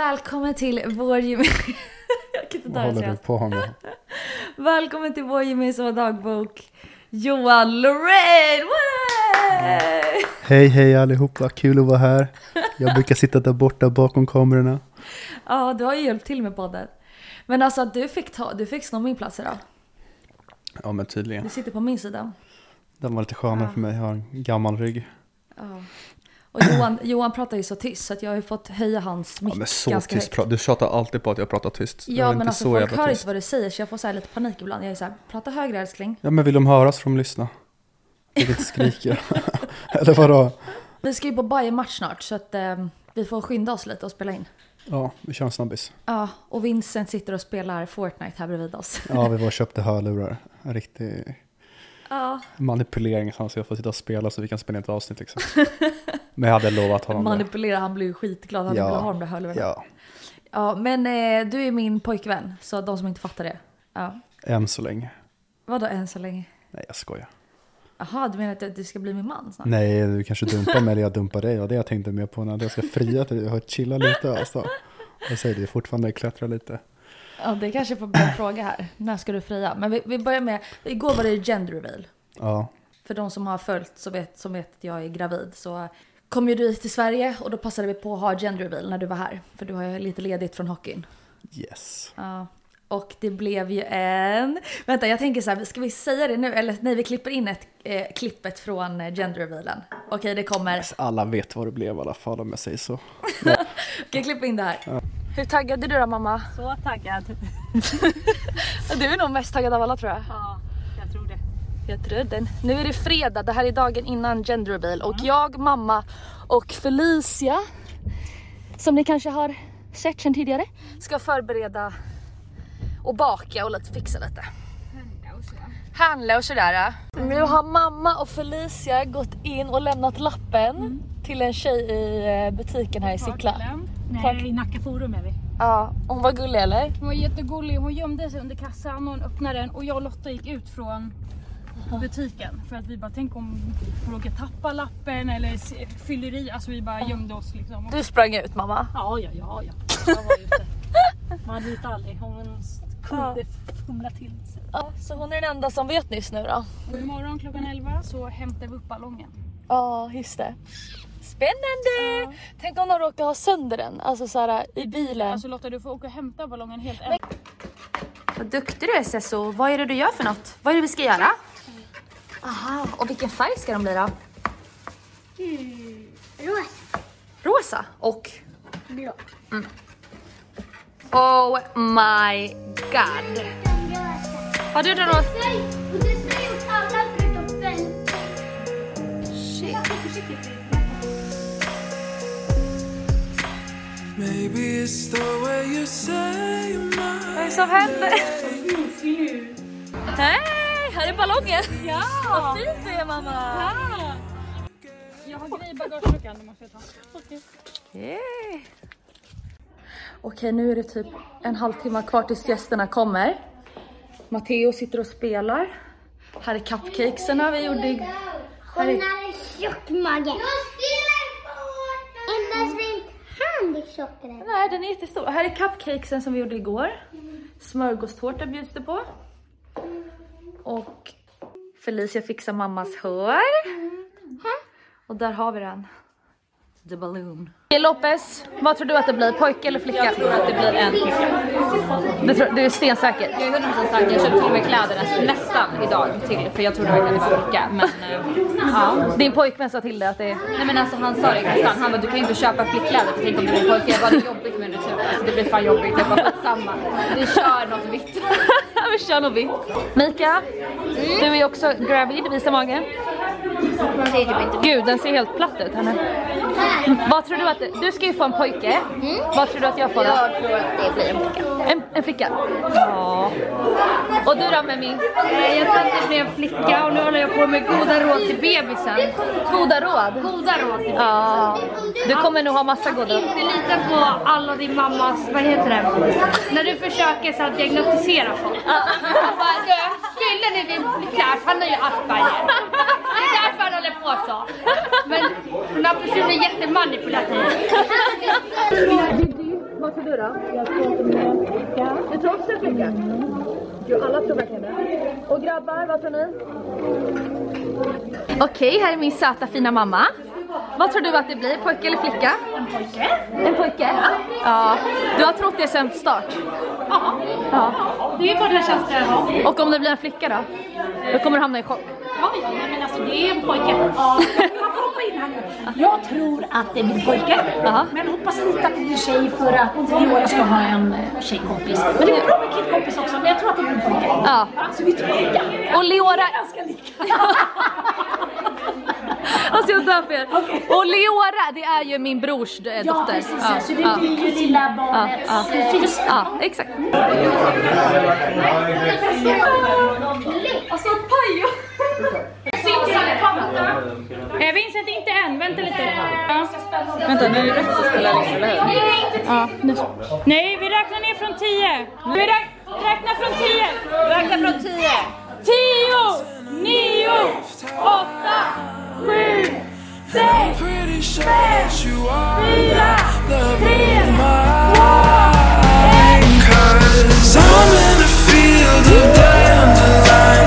Välkommen till vår gemensamma... Jag kan inte Vad ta det håller du seriöst. på med? Välkommen till vår gemensamma dagbok. Johan Lorraine! Way! Hej hej allihopa, kul att vara här. Jag brukar sitta där borta bakom kamerorna. Ja, du har ju hjälpt till med podden. Men alltså du fick, ta, du fick sno min plats idag. Ja men tydligen. Du sitter på min sida. Den var lite skönare Ja. för mig, jag har en gammal rygg. Ja. Och Johan, Johan pratar ju så tyst så att jag har ju fått höja hans mick Ja men så ganska tyst, högt. du tjatar alltid på att jag pratar tyst. Ja inte men alltså så folk hör tyst. inte vad du säger så jag får så lite panik ibland. Jag är så här, prata högre älskling. Ja men vill de höra så får de lyssna. Inte skriker. Eller vadå? Vi ska ju på Bayern match snart så att eh, vi får skynda oss lite och spela in. Ja, vi kör en snabbis. Ja, och Vincent sitter och spelar Fortnite här bredvid oss. Ja, vi var och köpte hörlurar. En riktig Ja, manipulering så han ska få sitta och spela så vi kan spela in ett avsnitt liksom. Men jag hade lovat honom det. manipulera, han blev ju skitglad. Han Ja. ville ha de där hörlurarna. Ja. Ja, men eh, du är min pojkvän, så de som inte fattar det. Ja. än så länge. Vadå än så länge? Nej jag skojar. Jaha, du menar att du ska bli min man snart? Nej, du kanske dumpar mig eller jag dumpar dig. Och det jag tänkte mer på när jag ska fria till dig. Jag har chilla lite alltså. Jag säger det, fortfarande klättra lite. Ja, det kanske får bli en fråga här. När ska du fria? Men vi, vi börjar med, igår var det gender reveal. Ja, För de som har följt så vet, som vet att jag är gravid så kom ju du till Sverige och då passade vi på att ha gender reveal när du var här. För du har ju lite ledigt från hockeyn. yes. Ja. Och det blev ju en... Vänta, jag tänker så här, ska vi säga det nu? Eller nej, vi klipper in ett, eh, klippet från eh, gender revealen. Okej, det kommer. Alla vet vad det blev i alla fall om jag säger så. Okej, jag klipper in det här. Hur taggad är du då mamma? Så taggad. Du är nog mest taggad av alla tror jag. Ja. Tror den. Nu är det fredag, det här är dagen innan gender reveal och jag, mamma och Felicia, som ni kanske har sett sedan tidigare, ska förbereda och baka och lite fixa lite. Handla och sådär. Nu har mamma och Felicia gått in och lämnat lappen till en tjej i eh, butiken här i Sickla. Nej, Tack. i Nacka Forum är vi. Ja, hon var gullig eller? Hon var jättegullig, hon gömde sig under kassan och hon öppnade den och jag och Lotta gick ut från butiken för att vi bara tänk om hon råkar tappa lappen eller s- fylleri, alltså vi bara gömde oss liksom. Du sprang ut mamma. Ja, ja, ja, ja. Jag var ute. Man vet aldrig, hon kunde fumla till sig. Ja, så hon är den enda som vet nyss nu då. Och imorgon klockan 11 så hämtar vi upp ballongen. Ja, just det. Spännande! Tänk om de råkar ha sönder den, alltså så här i bilen. Alltså Lotta du får åka och hämta ballongen helt ensam. Vad duktig du är Sesso. Vad är det du gör för något? Vad är det vi ska göra? Aha, och vilken färg ska de bli då? Rosa. Rosa och? Blå. Oh my god. Har du den rosa? Shit. Maybe it's the way you say my Vad är det som händer? Hej, här är ballongen. Ja. Vad fint du är mamma. Jag har grejer i bagageluckan, det måste jag ta. Okej. Okej, nu är det typ en halvtimme kvar tills gästerna kommer. Matteo sitter och spelar. Här är cupcakesarna vi gjorde. i- Hon har en tjock mage. Fortnite! Inte hand är tjockare. Nej, den är jättestor. Här är cupcakesen som vi gjorde igår. Smörgåstårta bjuds det på. Och Felicia fixar mammas hår. Och där har vi den. The balloon. Lopez, vad tror du att det blir? Pojke eller flicka? Jag tror att det blir en flicka. Du, tror, du är stensäker? Jag är 100% säker. Jag köpte till och med kläderna nästan idag till för jag trodde verkligen det var flicka. Men eh, ja. Din pojkvän sa till dig att det är... Nej men alltså han sa det i kassan. Han bara du kan ju inte köpa flickkläder för tänk om du är en pojke. Jag bara det är jobbigt med det typ. Alltså det blir fan jobbigt. Jag bara skitsamma. Vi kör något vitt. Vi kör nog vitt. Mika, du är också gravid, visa magen. Gud, den ser helt platt ut nu. Vad tror du att Du ska ju få en pojke. Vad tror du att jag får då? Jag tror att det blir en flicka. En, en flicka? Ja. Och du då Mimmi? Jag tror att det blir en flicka och nu håller jag på med goda råd till bebisen. Goda råd? Goda råd till Ja. Du kommer nog ha massa goda råd. Inte lita på alla din mammas, vad heter det? När du försöker så att diagnostisera folk. Killen i din klass, han har ju Asperger. Det är därför han håller på så. Men den här personen är jättemanipulativ. Vad tror du då? Jag tror att det en flicka. Du tror också en flicka? Jo, alla tror verkligen det. Och grabbar, vad tror ni? Okej, här är min söta fina mamma. Vad tror du att det blir? Pojke eller flicka? En pojke. En pojke? Ja. Du har trott det sen start? Ja. Det är bara den känslan jag har. Och om det blir en flicka då? Då kommer du hamna i chock. Ja, ja, nej, men alltså det är en pojke. Ja. Hoppa in här nu. Jag tror att det blir pojke. Jaha. Men hoppas lite att det blir tjej för att Leora ska ha en eh, tjejkompis. Men det är bra med killkompis också, men jag tror att det blir pojke. Ja. Så vi tror lika. Och Leora... Ganska lika. Alltså jag dör för er. Och Leora, det är ju min brors eh, Ja, dotter. precis. Så det blir ju lilla barnets Ja, ja. eh. Ja, exakt. Alltså Pajo! Eh, Vincent, inte än. Vänta lite. Ja. Vänta, nu är det rätt att ställa liksom, eller hur? Ja, nu. Nej, vi räknar ner från 10. Vi rä räknar från 10. Räkna från 10. 10, 9, 8, 7, 6, 5, 4, 3, 2,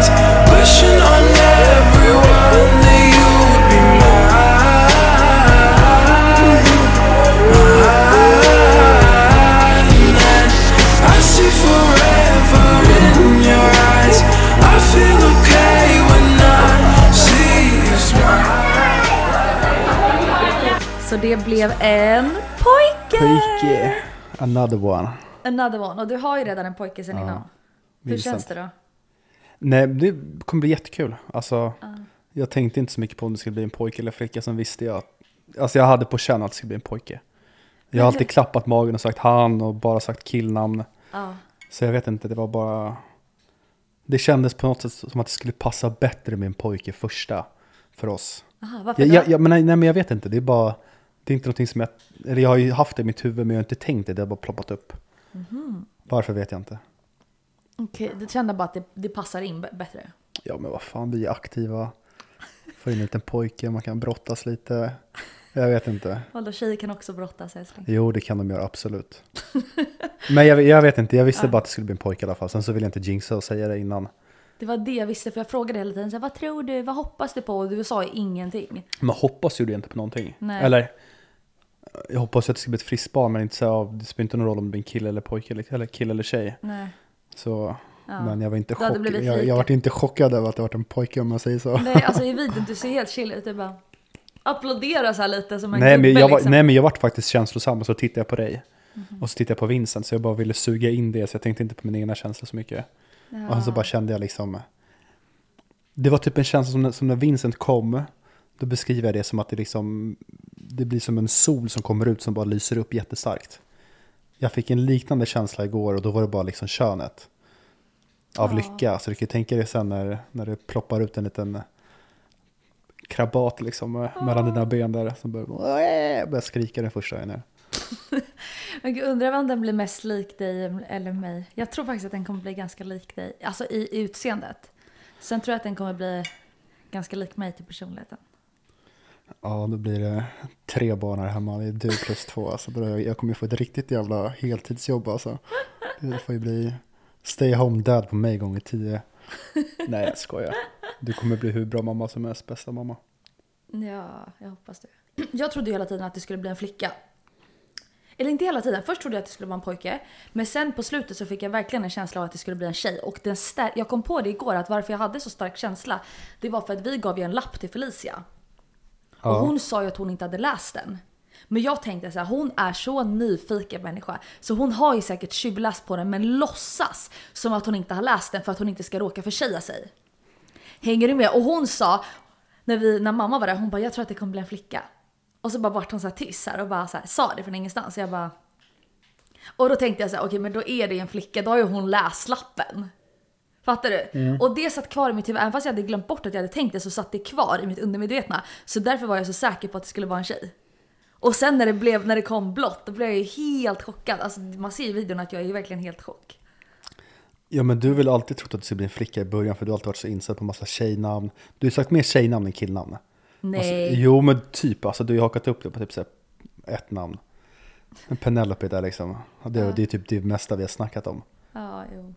1. Så det blev en pojke! Pojke. Another one. Another one. Och du har ju redan en pojke sen innan. Hur känns det då? Nej, det kommer bli jättekul. Alltså, Jag tänkte inte så mycket på om det skulle bli en pojke eller flicka. Sen visste jag att, alltså jag hade på känn att det skulle bli en pojke. Jag har alltid klappat magen och sagt han och bara sagt killnamn. Ja. Så jag vet inte, det var bara... Det kändes på något sätt som att det skulle passa bättre med en pojke första för oss. Aha, varför Jag, jag, jag, men, nej, nej, men jag vet inte, det är bara... Det är inte någonting som jag... Eller jag har ju haft det i mitt huvud men jag har inte tänkt det, det har bara ploppat upp. Mhm. Varför vet jag inte. Okej, du kände bara att det, det passar in bättre? Ja men vad fan, vi är aktiva. Får in en liten pojke, man kan brottas lite. Jag vet inte. Vadå, tjejer kan också brottas älskling? Jo, det kan de göra absolut. Men jag, jag vet inte, jag visste bara att det skulle bli en pojke i alla fall. Sen så vill jag inte jinxa och säga det innan. Det var det jag visste för jag frågade hela tiden så här, vad tror du, vad hoppas du på? Och du sa ju ingenting. Men hoppas gjorde jag inte på någonting. Nej. Eller, jag hoppas att det ska bli ett friskt barn, men inte så, ja, det spelar inte någon roll om det blir en kille eller pojke, eller kille eller tjej. Nej. Så, Ja. men jag var inte blivit Jag, jag var inte chockad över att det var en pojke om man säger så. Nej, alltså i videon du ser helt chill ut. Du bara applåderar så här lite som en Nej men, gubbe jag var, liksom. nej men jag vart faktiskt känslosam och så tittade jag på dig. Mhm. Och så tittade jag på Vincent så jag bara ville suga in det så jag tänkte inte på mina egna känslor så mycket. Och så bara kände jag liksom. Det var typ en känsla som, när- som när Vincent kom. Då beskriver jag det som att det liksom. Det blir som en sol som kommer ut som bara lyser upp jättestarkt. Jag fick en liknande känsla igår och då var det bara liksom könet. Av lycka. Så du kan ju tänka dig sen när, när det ploppar ut en liten krabat liksom eh, mellan dina ben där. Som börjar, börjar skrika den första gången. Men gud, undrar om den blir mest lik dig eller mig. Jag tror faktiskt att den kommer bli ganska lik dig. Alltså i, i utseendet. Sen tror jag att den kommer bli ganska lik mig till personligheten. Ja, då blir det tre barn här hemma. Det är du plus två. Alltså, då jag, jag kommer ju få ett riktigt jävla heltidsjobb alltså. Det får ju bli stay home dad på mig gånger tio. Nej, jag skojar. Du kommer bli hur bra mamma som helst, bästa mamma. Ja, jag hoppas det. Jag trodde ju hela tiden att det skulle bli en flicka. Eller inte hela tiden. Först trodde jag att det skulle vara en pojke. Men sen på slutet så fick jag verkligen en känsla av att det skulle bli en tjej. Och den stär- jag kom på det igår att varför jag hade så stark känsla. Det var för att vi gav ju en lapp till Felicia. Och Ja. hon sa ju att hon inte hade läst den. Men jag tänkte så här, hon är så nyfiken människa. Så hon har ju säkert tjuvläst på den men låtsas som att hon inte har läst den för att hon inte ska råka försäga sig. Hänger du med? Och hon sa, när, vi, när mamma var där, hon bara jag tror att det kommer bli en flicka. Och så bara vart hon så här tyst här och bara så här, sa det från ingenstans. Jag bara... Och då tänkte jag så här, okej men då är det en flicka, då har ju hon läst lappen. Fattar du? Och det satt kvar i mitt huvud, även fast jag hade glömt bort att jag hade tänkt det så satt det kvar i mitt undermedvetna. Så därför var jag så säker på att det skulle vara en tjej. Och sen när det, blev, när det kom blått, då blev jag ju helt chockad. Alltså man ser i videon att jag är verkligen helt chock. Ja, men du har väl alltid trott att det skulle bli en flicka i början för du har alltid varit så insatt på massa tjejnamn. Du har sagt mer tjejnamn än killnamn. Nej. Alltså, jo, men typ. Alltså, du har hakat upp det på typ så ett namn. Penelope där liksom. Det, det är typ det mesta vi har snackat om. Ja, jo.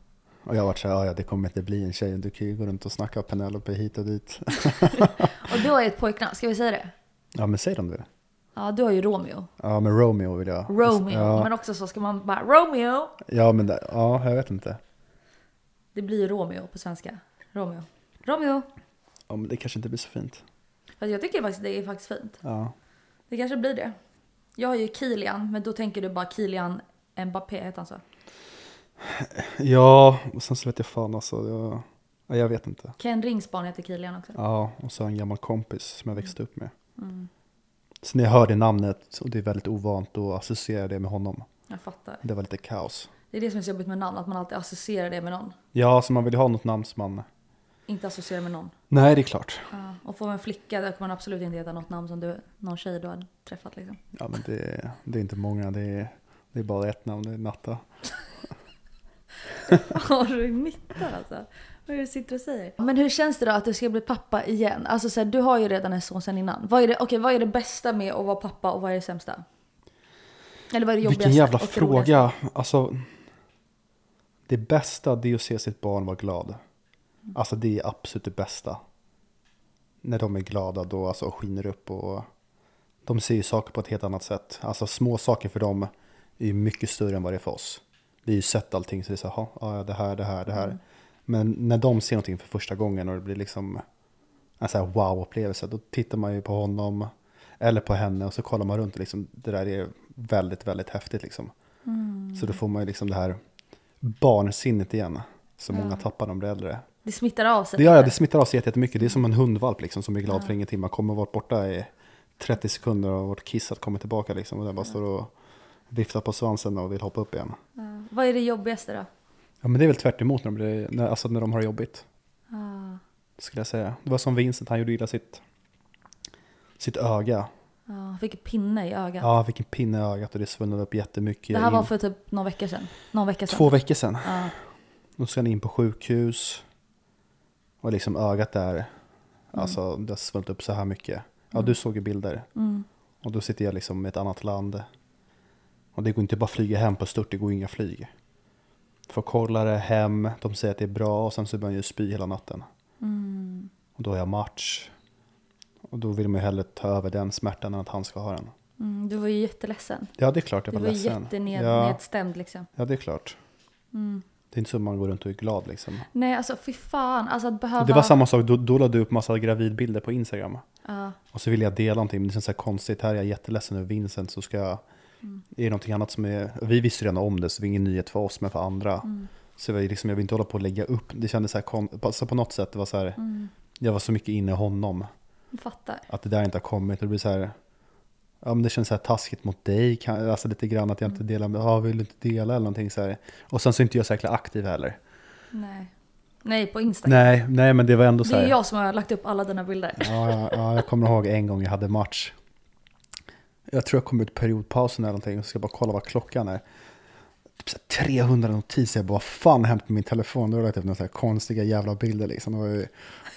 Och jag har varit så här, "Ja, det kommer inte bli en tjej. Du kan ju gå runt och snacka Penelope hit och dit. Och du har ju ett pojknamn, ska vi säga det? Ja men säg dem du. Ja, du har ju Romeo. Ja men Romeo vill jag. Romeo. Ja, Men också så ska man bara Romeo. ja men det, ja jag vet inte. Det blir ju Romeo på svenska. Romeo. Romeo. Ja men det kanske inte blir så fint. Fast jag tycker faktiskt det är faktiskt fint. Ja. Det kanske blir det. Jag har ju Kilian, men då tänker du bara Kilian Mbappé, heter han så? Ja, och sen så vet jag fan alltså. Jag, ja, jag vet inte. Ken Rings barn heter Kilian också. Ja, och så en gammal kompis som jag växte upp med. Så när jag hörde namnet, och det är väldigt ovant, då associerar jag det med honom. Jag fattar. Det var lite kaos. Det är det som är så jobbigt med namn, att man alltid associerar det med någon. Ja, så man vill ju ha något namn som man... Inte associerar med någon. Nej, det är klart. Ja. Och får man en flicka, då kommer man absolut inte heta något namn som du, någon tjej du har träffat liksom. Ja, men det, det är inte många. Det är, det är bara ett namn, det är Natta. Har du i mitten alltså? Vad är det du sitter och säger? Men hur känns det då att du ska bli pappa igen? Alltså så här, du har ju redan en son sen innan. Vad är, det, okej, vad är det bästa med att vara pappa och vad är det sämsta? Eller vad är det jobbigaste? Vilken jävla och fråga. Alltså, det bästa det är att se sitt barn vara glad. Alltså det är absolut det bästa. När de är glada då alltså skiner upp och de ser ju saker på ett helt annat sätt. Alltså små saker för dem är ju mycket större än vad det är för oss. Vi har ju sett allting så det är så här, "Ja, ja det här, det här, det här. Men när de ser någonting för första gången och det blir liksom en så här wow-upplevelse, då tittar man ju på honom eller på henne och så kollar man runt och liksom, det där är väldigt, väldigt häftigt liksom. Så då får man ju liksom det här barnsinnet igen, som många tappar när de blir äldre. Det smittar av sig. Det, ja, ja, det smittar av sig jättemycket. Det är som en hundvalp liksom, som är glad för ingenting. Man kommer varit borta i 30 sekunder och varit kissat kommer tillbaka liksom. Och den bara står och viftar på svansen och vill hoppa upp igen. Ja. Vad är det jobbigaste då? Ja men det är väl tvärt emot när de, blir, när, alltså när de har jobbigt. Ja. Skulle jag säga. Det var som Vincent, han gjorde illa sitt, sitt öga. Ja, han fick en pinne i ögat. Ja, han fick en pinne i ögat och det svullnade upp jättemycket. det här var in- för typ någon vecka sedan. Någon vecka sedan. Två veckor sedan. Ja. Då ska han in på sjukhus. Och liksom ögat där, Mm. alltså det har svullit upp så här mycket. Ja, du såg ju bilder. Mm. Och då sitter jag liksom i ett annat land. Och det går inte bara att flyga hem på stört, det går inga flyg. Det hem, de säger att det är bra och sen så börjar jag spy hela natten. Mm. Och då har jag match. Och då vill man ju hellre ta över den smärtan än att han ska ha den. Mm, du var ju jätteledsen. Ja, det är klart jag Du var var ledsen. jättenedstämd ja, liksom. ja, det är klart. Mm. Det är inte så man går runt och är glad liksom. Nej, alltså fy fan. Alltså att behöva... Det var samma sak, då, då la du upp massa gravidbilder på Instagram. Ja. Och så ville jag dela någonting, men det känns så här konstigt. Här är jag jätteledsen över Vincent, så ska jag... Mm. Är det någonting annat som är... Vi visste redan om det, så det var ingen nyhet för oss, men för andra. Mm. Så jag, liksom, jag vill inte hålla på och lägga upp. Det kändes så här, kon, alltså på något sätt, det var så här... Mm. Jag var så mycket inne i honom, Jag fattar. att det där inte har kommit. Och det blir så här... Ja men det känns så här taskigt mot dig, kan- alltså lite grann att jag inte Mm. delar med, ja vill du inte dela eller någonting så här. Och sen så är inte jag så jäkla aktiv heller. Nej. Nej, på Instagram. Nej, nej men det var ändå så Det här. är jag som har lagt upp alla dina bilder. Ja, ja, ja, jag kommer ihåg en gång jag hade match. Jag tror jag kom ut periodpausen eller någonting och ska bara kolla vad klockan är. Typ så här 300 notiser, jag bara vad fan har hänt med min telefon? Då var det typ några konstiga jävla bilder liksom. Då var ju,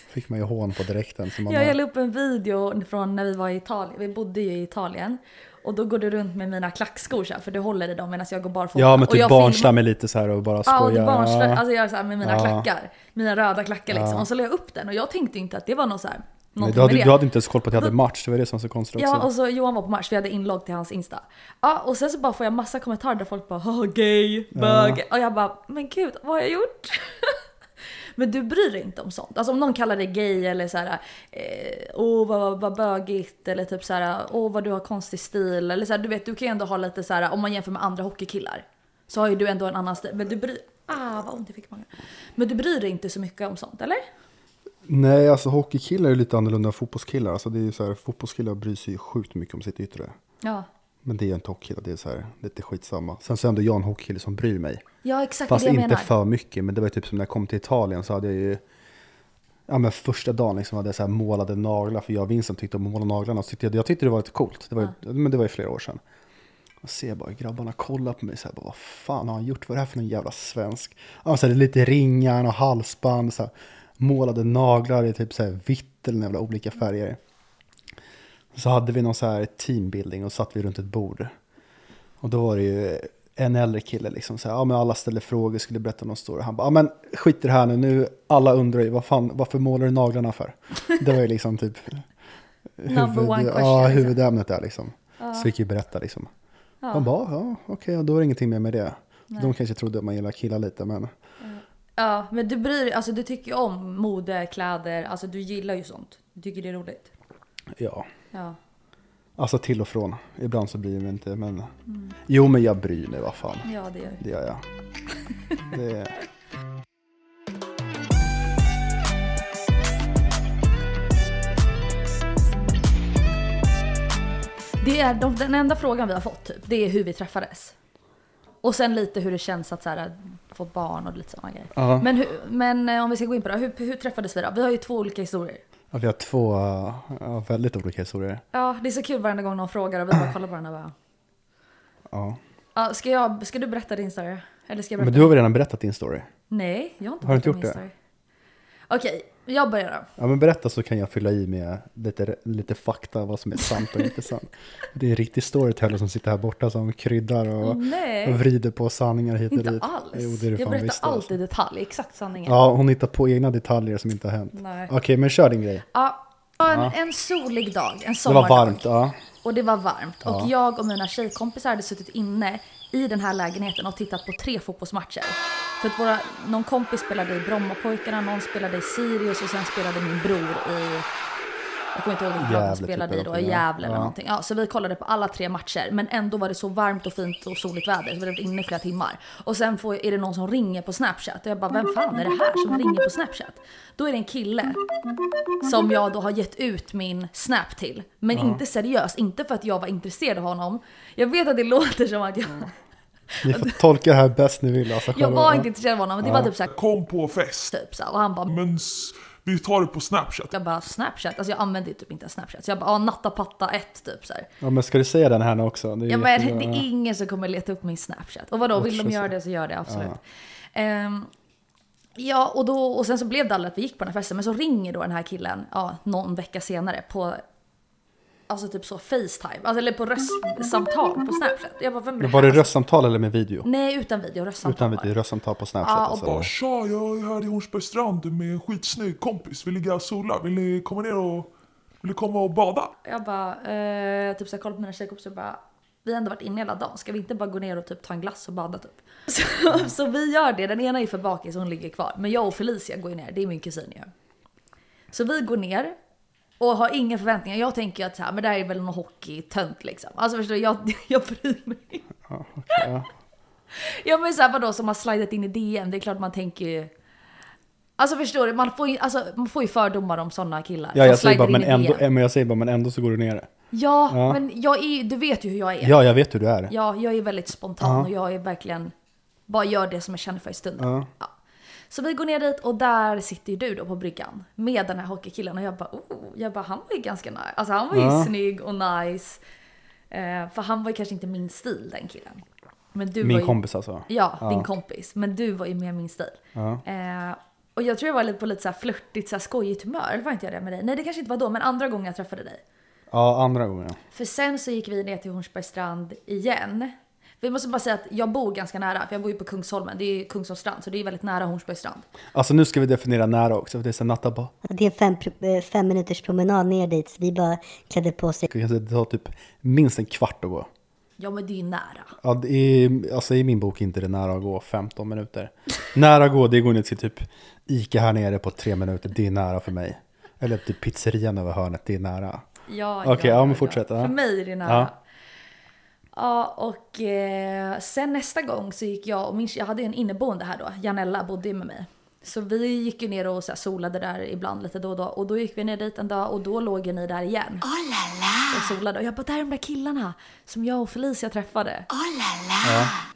fick man ju hån på direkten. Så man Jag la upp en video från när vi var i Italien. Vi bodde ju i Italien. Och då går du runt med mina klackskor så här, för du håller i dem medan jag går barfota. ja men typ jag barnsla filmar- mig lite så här och bara Ja, och skoja. du barnslar, Ja. alltså jag gör så här med mina Ja. klackar. Mina röda klackar liksom. Ja. Och så la jag upp den och jag tänkte inte att det var något så här. Nej, du, hade, du hade inte ens koll på att jag hade match, det var det som var så konstigt också. Ja, och så Johan var på match, vi hade inlogg till hans Insta. Ja, och sen så bara får jag massa kommentarer där folk bara "Haha, gay, bög. Och jag bara, men gud, vad har jag gjort? men du bryr dig inte om sånt? Alltså om någon kallar dig gay eller så här, eh, åh vad, vad bögigt eller typ så här, åh vad du har konstig stil. Eller så här, du vet, du kan ju ändå ha lite så här, om man jämför med andra hockeykillar. Så har ju du ändå en annan stil. Men du bryr, ah vad ont jag fick i magen. Men du bryr dig inte så mycket om sånt, eller? Nej, alltså hockeykillar är lite annorlunda än fotbollskillar. Alltså det är så här, fotbollskillar bryr sig ju sjukt mycket om sitt yttre. Ja. Men det är inte hockeykillar, det är så här, lite skitsamma. Sen så är ändå jag en hockeykille som bryr mig. Ja exakt Fast det jag inte menar. för mycket, men det var ju typ som när jag kom till Italien så hade jag ju Ja men första dagen liksom hade jag så här målade naglar för jag och Vincent tyckte om att måla naglarna. Så tyckte jag, jag tyckte det var lite coolt, det var, ju- men det var ju flera år sedan. Och ser bara grabbarna kolla på mig så här, bara, vad fan har han gjort? Vad är det här för någon jävla svensk? Ja, så här, lite ringar och halsband, så här, målade naglar i typ så här vitt eller några jävla olika färger. Så hade vi någon så här teambuilding och satt vi runt ett bord. Och då var det ju en äldre kille liksom så här, ja men alla ställer frågor, skulle berätta någon story. Han bara, ja men skit i det här nu, nu alla undrar ju vad fan, varför målar du naglarna för? Det var ju liksom typ question, ja, liksom. huvudämnet där liksom. Så fick ju berätta liksom. Han bara, ja okej, ja, då är det ingenting mer med det. De kanske trodde att man gillar killar lite men Ja, men du bryr dig, alltså du tycker ju om mode, kläder, alltså du gillar ju sånt. Du tycker det är roligt. ja. Ja. Alltså till och från. Ibland så bryr jag mig inte men Jo men jag bryr mig, vad fan. Ja, det gör Det gör jag. Det, Det är de, den enda frågan vi har fått typ, det är hur vi träffades. Och sen lite hur det känns att så här, få barn och lite sådana grejer. ja. Men, hur, men eh, om vi ska gå in på det, hur, hur träffades vi då? Vi har ju två olika historier. Ja, vi har två ja, väldigt olika historier. Ja, det är så kul varenda gång någon frågar och vi bara kollar på varandra och bara... Ja. Ja, ska, jag, ska du berätta din story? Eller ska jag berätta? Men du har väl redan berättat din story? Nej, jag har inte Har du inte berättat gjort min det? story. Okej, jag börjar då. Ja men berätta så kan jag fylla i med lite, lite fakta vad som är sant och inte sant. Det är en riktig storyteller som sitter här borta som kryddar och, och vrider på sanningar hit och Inte dit. alls. Jo, det är det jag berättar visst, alltid alltså. i detalj, exakt sanningen. Ja, hon hittar på egna detaljer som inte har hänt. Nej. Okej, men kör din grej. Ja, en, en solig dag, en Det sommardag. var varmt, ja. Och det var varmt. Ja. Och jag och mina tjejkompisar hade suttit inne i den här lägenheten och tittat på tre fotbollsmatcher. För att våra, någon kompis spelade i Brommapojkarna, någon spelade i Sirius och sen spelade min bror i jag kommer inte ihåg vilket lag han Gävle, spelade typ, i då, eller i någonting, ja. Gävle eller Ja. någonting. Ja, så vi kollade på alla tre matcher, men ändå var det så varmt och fint och soligt väder så vi varit inne i flera timmar. Och sen får, är det någon som ringer på Snapchat och jag bara, vem fan är det här som ringer på Snapchat? Då är det en kille som jag då har gett ut min Snap till. Men inte seriöst, inte för att jag var intresserad av honom. Jag vet att det låter som att jag, Ni får tolka det här bäst ni vill. Alltså, jag var inte intresserad av honom, men det var typ såhär, Kom på fest. typ så här, och han bara, Men vi tar det på Snapchat. jag bara Snapchat, alltså jag använde ju typ inte Snapchat. Så jag bara, ah, natta patta 1 typ så här. Ja, men ska du säga den här nu också? Det är Ja, men det är ingen som kommer leta upp min Snapchat. Och vadå, vill de göra så. det så gör det absolut. Ehm, ja, och, då, och sen så blev det aldrig att vi gick på den här festen. Men så ringer då den här killen ja, någon vecka senare på Alltså typ så Facetime, alltså, eller på röstsamtal på Snapchat. Jag bara, vem är det Var det här? röstsamtal eller med video? Nej, utan video, röstsamtal Utan video, röstsamtal på Snapchat. Ja, och alltså. Bara tja, jag är här i Hornsbergs strand med en skitsnygg kompis. Vill ligga och sola? Vill ni komma ner och, vill ni komma och bada? Jag bara, eh, typ så jag kollar på mina tjejkompisar och bara, vi har ändå varit inne hela dagen, ska vi inte bara gå ner och typ ta en glass och bada typ? Så, så vi gör det, den ena är för bakis hon ligger kvar. Men jag och Felicia går ner, det är min kusin ju. Så vi går ner och har inga förväntningar. Jag tänker att så här, men det här är väl någon hockeytönt liksom. Alltså förstår du, jag, jag bryr mig. Ja, okej, ja. Ja men såhär vadå som har slidat in i DM, det är klart man tänker ju... Alltså förstår du, man får ju, alltså, man får ju fördomar om sådana killar. Ja, jag säger bara, men ändå, DM. men jag säger bara, men ändå så går du ner. Ja, Ja. men jag är du vet ju hur jag är. Ja, jag vet hur du är. Ja, jag är väldigt spontan Ja. och jag är verkligen bara gör det som jag känner för i stunden. Ja. Så vi går ner dit och där sitter ju du då på bryggan med den här hockeykillen och jag bara oh, jag bara han var ju ganska nice. Alltså han var ju Ja. snygg och nice. Eh, för han var ju kanske inte min stil den killen. Men du Min var ju, kompis alltså. Ja, Ja. din kompis. Men du var ju mer min stil. Ja. Eh, och jag tror jag var lite på lite så här flörtigt, så här skojigt humör. Eller var inte jag det med dig? Nej det kanske inte var då, men andra gången jag träffade dig. Ja, andra gången. För sen så gick vi ner till Hornsbergs strand igen. Vi måste bara säga att jag bor ganska nära, för jag bor ju på Kungsholmen. Det är ju Kungsholms strand, så det är väldigt nära Hornsbergs strand. Alltså nu ska vi definiera nära också, för det är så Natta bara, Det är fem, eh, fem minuters promenad ner dit. Så vi bara klädde på sig. det tar typ minst en kvart att gå. Ja men det är ju nära. Ja, det är, alltså i min bok inte det nära att gå 15 minuter. Nära att gå, det går ner till typ Ica här nere på tre minuter, det är nära för mig. Eller typ pizzerian över hörnet, det är nära. Ja, Okej, ja, men fortsätt, ja. För mig är det nära. Ja. Ja, och eh, sen nästa gång så gick jag och min, jag hade en inneboende här då, Janella bodde ju med mig. Så vi gick ju ner och så här, solade där ibland lite då och då. Och då gick vi ner dit en dag och då låg ju ni där igen. Och solade. Och jag bara, där är de där killarna som jag och Felicia träffade.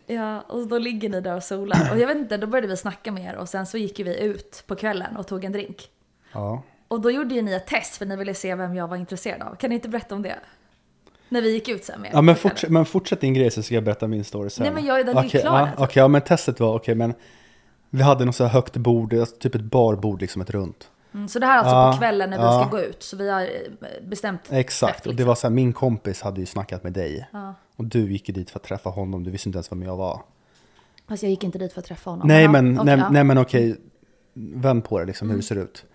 Ja, och då ligger ni där och solar. Och jag vet inte, då började vi snacka med er och sen så gick ju vi ut på kvällen och tog en drink. Ja. Och då gjorde ju ni ett test för ni ville se vem jag var intresserad av. Kan ni inte berätta om det? När vi gick ut sen med Ja men, forts men fortsätt din grej så ska jag berätta min story sen. Nej, men jag- den är ju Okej, klar Ja, alltså. Okej, ja men testet var, okej men vi hade något så här högt bord, alltså typ ett barbord liksom, ett runt. Mm, så det här är alltså Ja, på kvällen när vi ja. ska gå ut. Så vi har eh, bestämt Exakt, träff, och det liksom. var så här, min kompis hade ju snackat med dig. Ja. Och du gick ju dit för att träffa honom, du visste inte ens vem jag var. Fast jag gick inte dit för att träffa honom. Nej men, okej, nej, ja. nej men okej, vänd på det liksom hur Mm. det ser ut.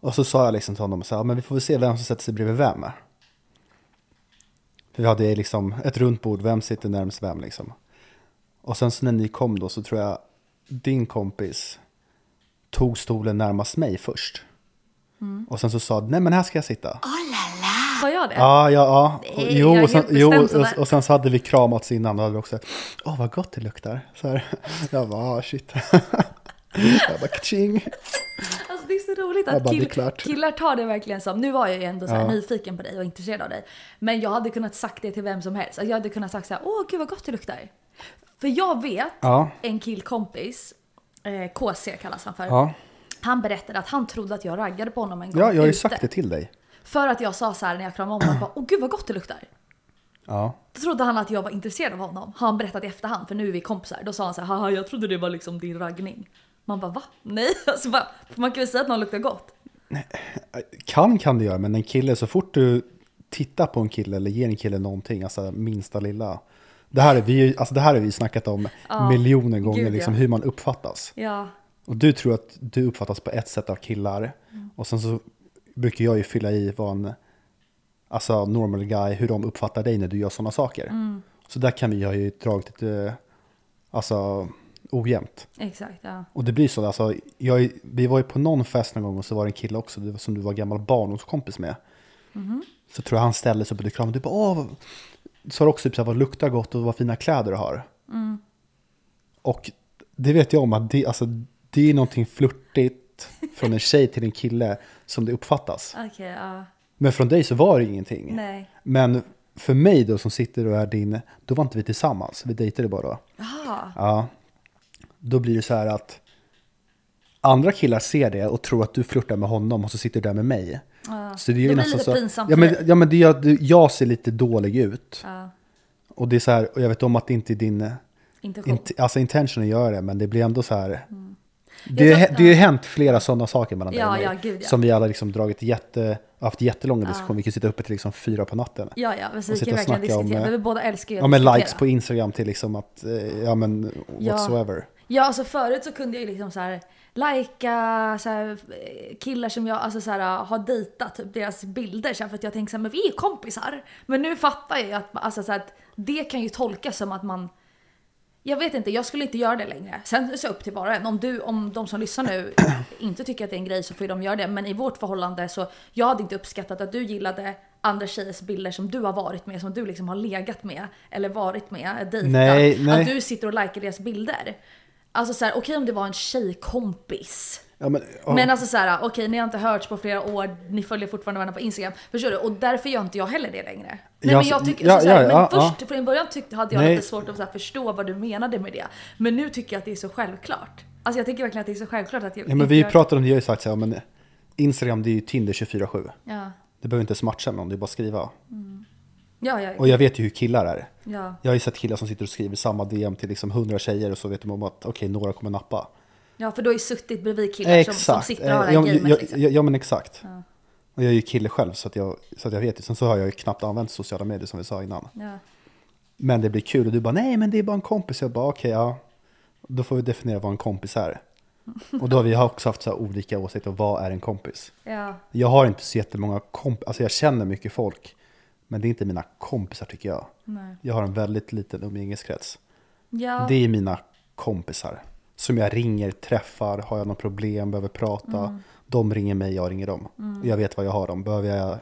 Och så sa jag liksom till honom så här, men vi får väl se vem som sätter sig bredvid vem. För vi hade liksom ett runt bord, vem sitter närmst vem liksom. Och sen så när ni kom då så tror jag din kompis tog stolen närmast mig först. Mm. Och sen så sa, nej men här ska jag sitta. Sa jag det? Ja, ja, ja. Och, Nej, jo, och sen, jo och, och sen så hade vi kramats innan och hade också, åh vad gott det luktar. Så här. Jag bara, ah, shit. jag bara, kaching. Alltså det är så roligt att bara, kill, killar tar det verkligen som, nu var jag ju ändå så Ja. nyfiken på dig och intresserad av dig. Men jag hade kunnat sagt det till vem som helst. Alltså jag hade kunnat sagt så här, åh gud vad gott det luktar. För jag vet Ja. en killkompis, eh, KC kallas han för. Ja. Han berättade att han trodde att jag raggade på honom en gång ja, jag har ju sagt det till dig. För att jag sa så här när jag kramade om honom, åh gud vad gott det luktar. Ja. Då trodde han att jag var intresserad av honom. Har han berättat i efterhand, för nu är vi kompisar. Då sa han så här, haha jag trodde det var liksom din raggning. Man bara va? Nej, alltså, bara, man kan väl säga att någon luktar gott. Kan kan du göra, men en kille, så fort du tittar på en kille eller ger en kille någonting, alltså minsta lilla. Det här är vi, alltså det här har vi snackat om Ja, miljoner gånger, gud, liksom, ja. hur man uppfattas. Ja. Och du tror att du uppfattas på ett sätt av killar. Och sen så brukar jag ju fylla i vad en alltså, normal guy, hur de uppfattar dig när du gör sådana saker. Mm. Så där kan vi ha ju dragit lite, alltså ojämnt. Exakt, ja. Och det blir så, alltså, jag, vi var ju på någon fest någon gång och så var det en kille också, som du var gammal barndomskompis med. Mhm. Så tror jag han ställde sig upp och du kramade, du bara åh, vad-" sa också typ så här, vad luktar gott och vad fina kläder du har. Mm. Och det vet jag om att det, alltså, det är någonting flörtigt från en tjej till en kille som det uppfattas. Okej, ja. Men från dig så var det ingenting. Nej. Men för mig då som sitter och är din, då var inte vi tillsammans, vi dejtade bara då. Jaha. Ja. Då blir det så här att andra killar ser det och tror att du flörtar med honom och så sitter du där med mig. Ja. Så det är ju Då blir nästan lite så, pinsamt ja, men, dig. ja men det du- jag ser lite dålig ut. Ja. Och det är så här, och jag vet om att det inte är din Intention. int, alltså intention att göra det, men det blir ändå så här. Mm. Det, Jag har- det ju hänt flera sådana saker mellan dig Ja, och mig. ja, gud, ja. Som vi alla liksom dragit jätte, haft jättelånga Ja. diskussioner. Vi kan sitta uppe till liksom fyra på natten. Ja, ja, men så Och vi kan verkligen snacka om, diskutera. eh, Men vi båda älskar ju att Ja men diskutera. likes på Instagram till liksom att, eh, ja men whatsoever. Ja, alltså förut så kunde jag ju liksom så här likea så här, eh, killar som jag alltså så här, har dejtat, typ deras bilder så här, för att jag tänker så här, men vi är ju kompisar. Men nu fattar jag ju att, alltså, så här, att det kan ju tolkas som att man jag vet inte, jag skulle inte göra det längre. Sen så upp till var och. Om, du, om de som lyssnar nu inte tycker att det är en grej så får de göra det. Men i vårt förhållande så, jag hade inte uppskattat att du gillade andra tjejers bilder som du har varit med, som du liksom har legat med eller varit med, dejtat. Nej, nej. Att du sitter och likar deras bilder. Alltså såhär, okej om det var en tjejkompis. Ja, men, ja. Men alltså såhär, okej ni har inte hörts på flera år, ni följer fortfarande varandra på Instagram. Förstår du? Och därför gör inte jag heller det längre. Nej Ja, men jag så- tycker ja, så ja, men först från början tyckte, hade jag Nej. lite svårt att så här, förstå vad du menade med det. Men nu tycker jag att det är så självklart. Alltså jag tycker verkligen att det är så självklart att jag Ja men vi gör- pratade om det, jag har ju sagt så här, men Instagram det är ju Tinder 24-7. Ja. Det behöver inte ens matcha med någon, det är bara att skriva. Ja, ja, Och jag vet ju hur killar är. Ja. Jag har ju sett killar som sitter och skriver samma DM till liksom 100 tjejer och så vet de om att okej, några kommer nappa. ja, för du har ju suttit bredvid killar som, som sitter och har det ja, här ja, gamet liksom. ja, ja men exakt. Ja. Och jag är ju kille själv så att jag, så att jag vet ju. Sen så har jag ju knappt använt sociala medier som vi sa innan. Ja. Men det blir kul och du bara nej men det är bara en kompis. Jag bara okej ja. Då får vi definiera vad en kompis är. Och då har vi också haft så här olika åsikter om vad är en kompis. Ja. Jag har inte så jättemånga kompisar, alltså jag känner mycket folk. Men det är inte mina kompisar tycker jag. Nej. Jag har en väldigt liten umgängeskrets. Ja. Det är mina kompisar. Som jag ringer, träffar, har jag något problem, behöver prata. Mm. De ringer mig, jag ringer dem. Mm. Jag vet vad jag har dem. Behöver jag,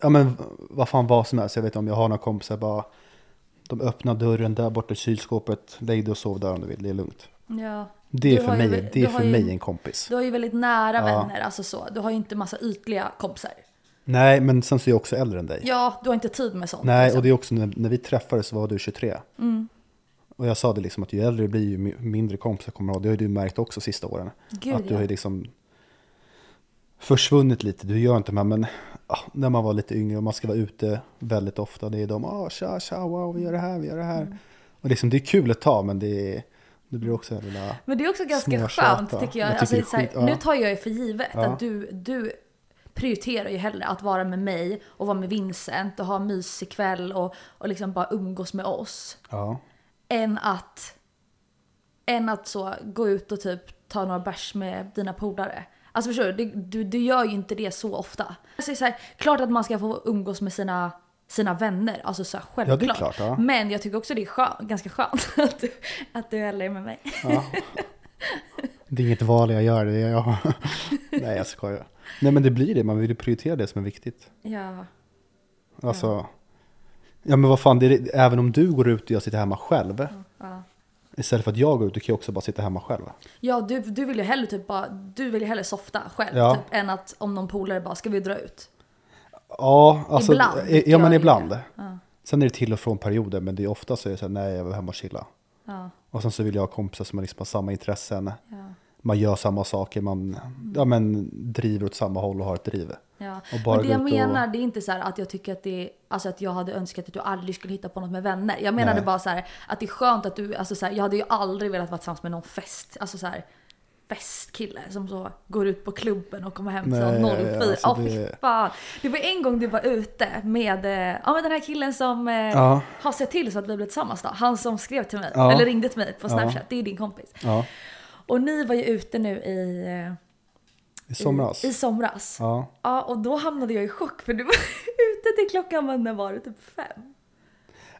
ja men vad fan vad som helst. Jag vet om jag har några kompisar bara, de öppnar dörren där borta i kylskåpet, lägg dig och sov där om du vill, det är lugnt. Ja. Det är Du för ju mig, väl- det är för ju- mig en kompis. Du har ju väldigt nära Ja. vänner, alltså så. Du har ju inte massa ytliga kompisar. Nej, men sen så är jag också äldre än dig. Ja, du har inte tid med sånt. Nej, liksom. och det är också när, när vi träffades så var du 23. Mm. Och jag sa det liksom att ju äldre du blir ju mi- mindre kompisar kommer du ha. Det har ju du märkt också sista åren. Gud, att du ja. har liksom försvunnit lite. Du gör inte de här, men ah, när man var lite yngre och man ska vara ute väldigt ofta. Det är de, ah, tja, tja, wow, vi gör det här, vi gör det här. Mm. Och liksom det är kul ett tag, men det är, Det blir också en. Men det är också ganska skönt tycker jag. Jag alltså, tycker det är så här. Nu tar jag ju för givet Ja. att du, du prioriterar ju hellre att vara med mig och vara med Vincent och ha en mysig kväll och, och liksom bara umgås med oss. Ja. Än att, än att så gå ut och typ ta några bärs med dina polare. Alltså förstår du? Du, du gör ju inte det så ofta. Alltså, så här, klart att man ska få umgås med sina, sina vänner, alltså så här, Ja, det är självklart. klart, ja. Men jag tycker också det är skön, ganska skönt att du, att du är med mig. ja. Det är inget val jag gör. Det är jag. Nej, jag skojar. Nej, men det blir det. Man vill ju prioritera det som är viktigt. Ja. Alltså, ja men vad fan, det är, även om du går ut och jag sitter hemma själv. Ja. Istället för att jag går ut, då kan jag också bara sitta hemma själv. Ja, du, du vill ju hellre typ bara, du vill ju hellre softa själv Ja. typ, än att om någon polare bara, ska vi dra ut? Ja, alltså, Ibland ja, ja men ibland. Ja. Sen är det till och från perioder, men det är ofta så är det så här, nej jag vill hem och chilla. Ja. Och sen så vill jag ha kompisar som liksom har samma intressen. Ja. Man gör samma saker, man ja, men, driver åt samma håll och har ett driv. Ja. Och bara Men det jag ut och- menar, det är inte så att jag tycker att det alltså att jag hade önskat att du aldrig skulle hitta på något med vänner. Jag menade Nej. bara så här att det är skönt att du, alltså så här, jag hade ju aldrig velat vara tillsammans med någon fest, alltså så här festkille som så går ut på klubben och kommer hem till 04. alltså det- fan. Det var en gång du var ute med, eh, ja men den här killen som eh, Ja. har sett till så att vi blev tillsammans då. Han som skrev till mig, Ja. eller ringde till mig på Ja. Snapchat, det är din kompis. Och ni var ju ute nu i, eh, i somras. i, i somras. Ja. Ja, och då hamnade jag i chock för du var ute till klockan, vad när var det? Typ fem?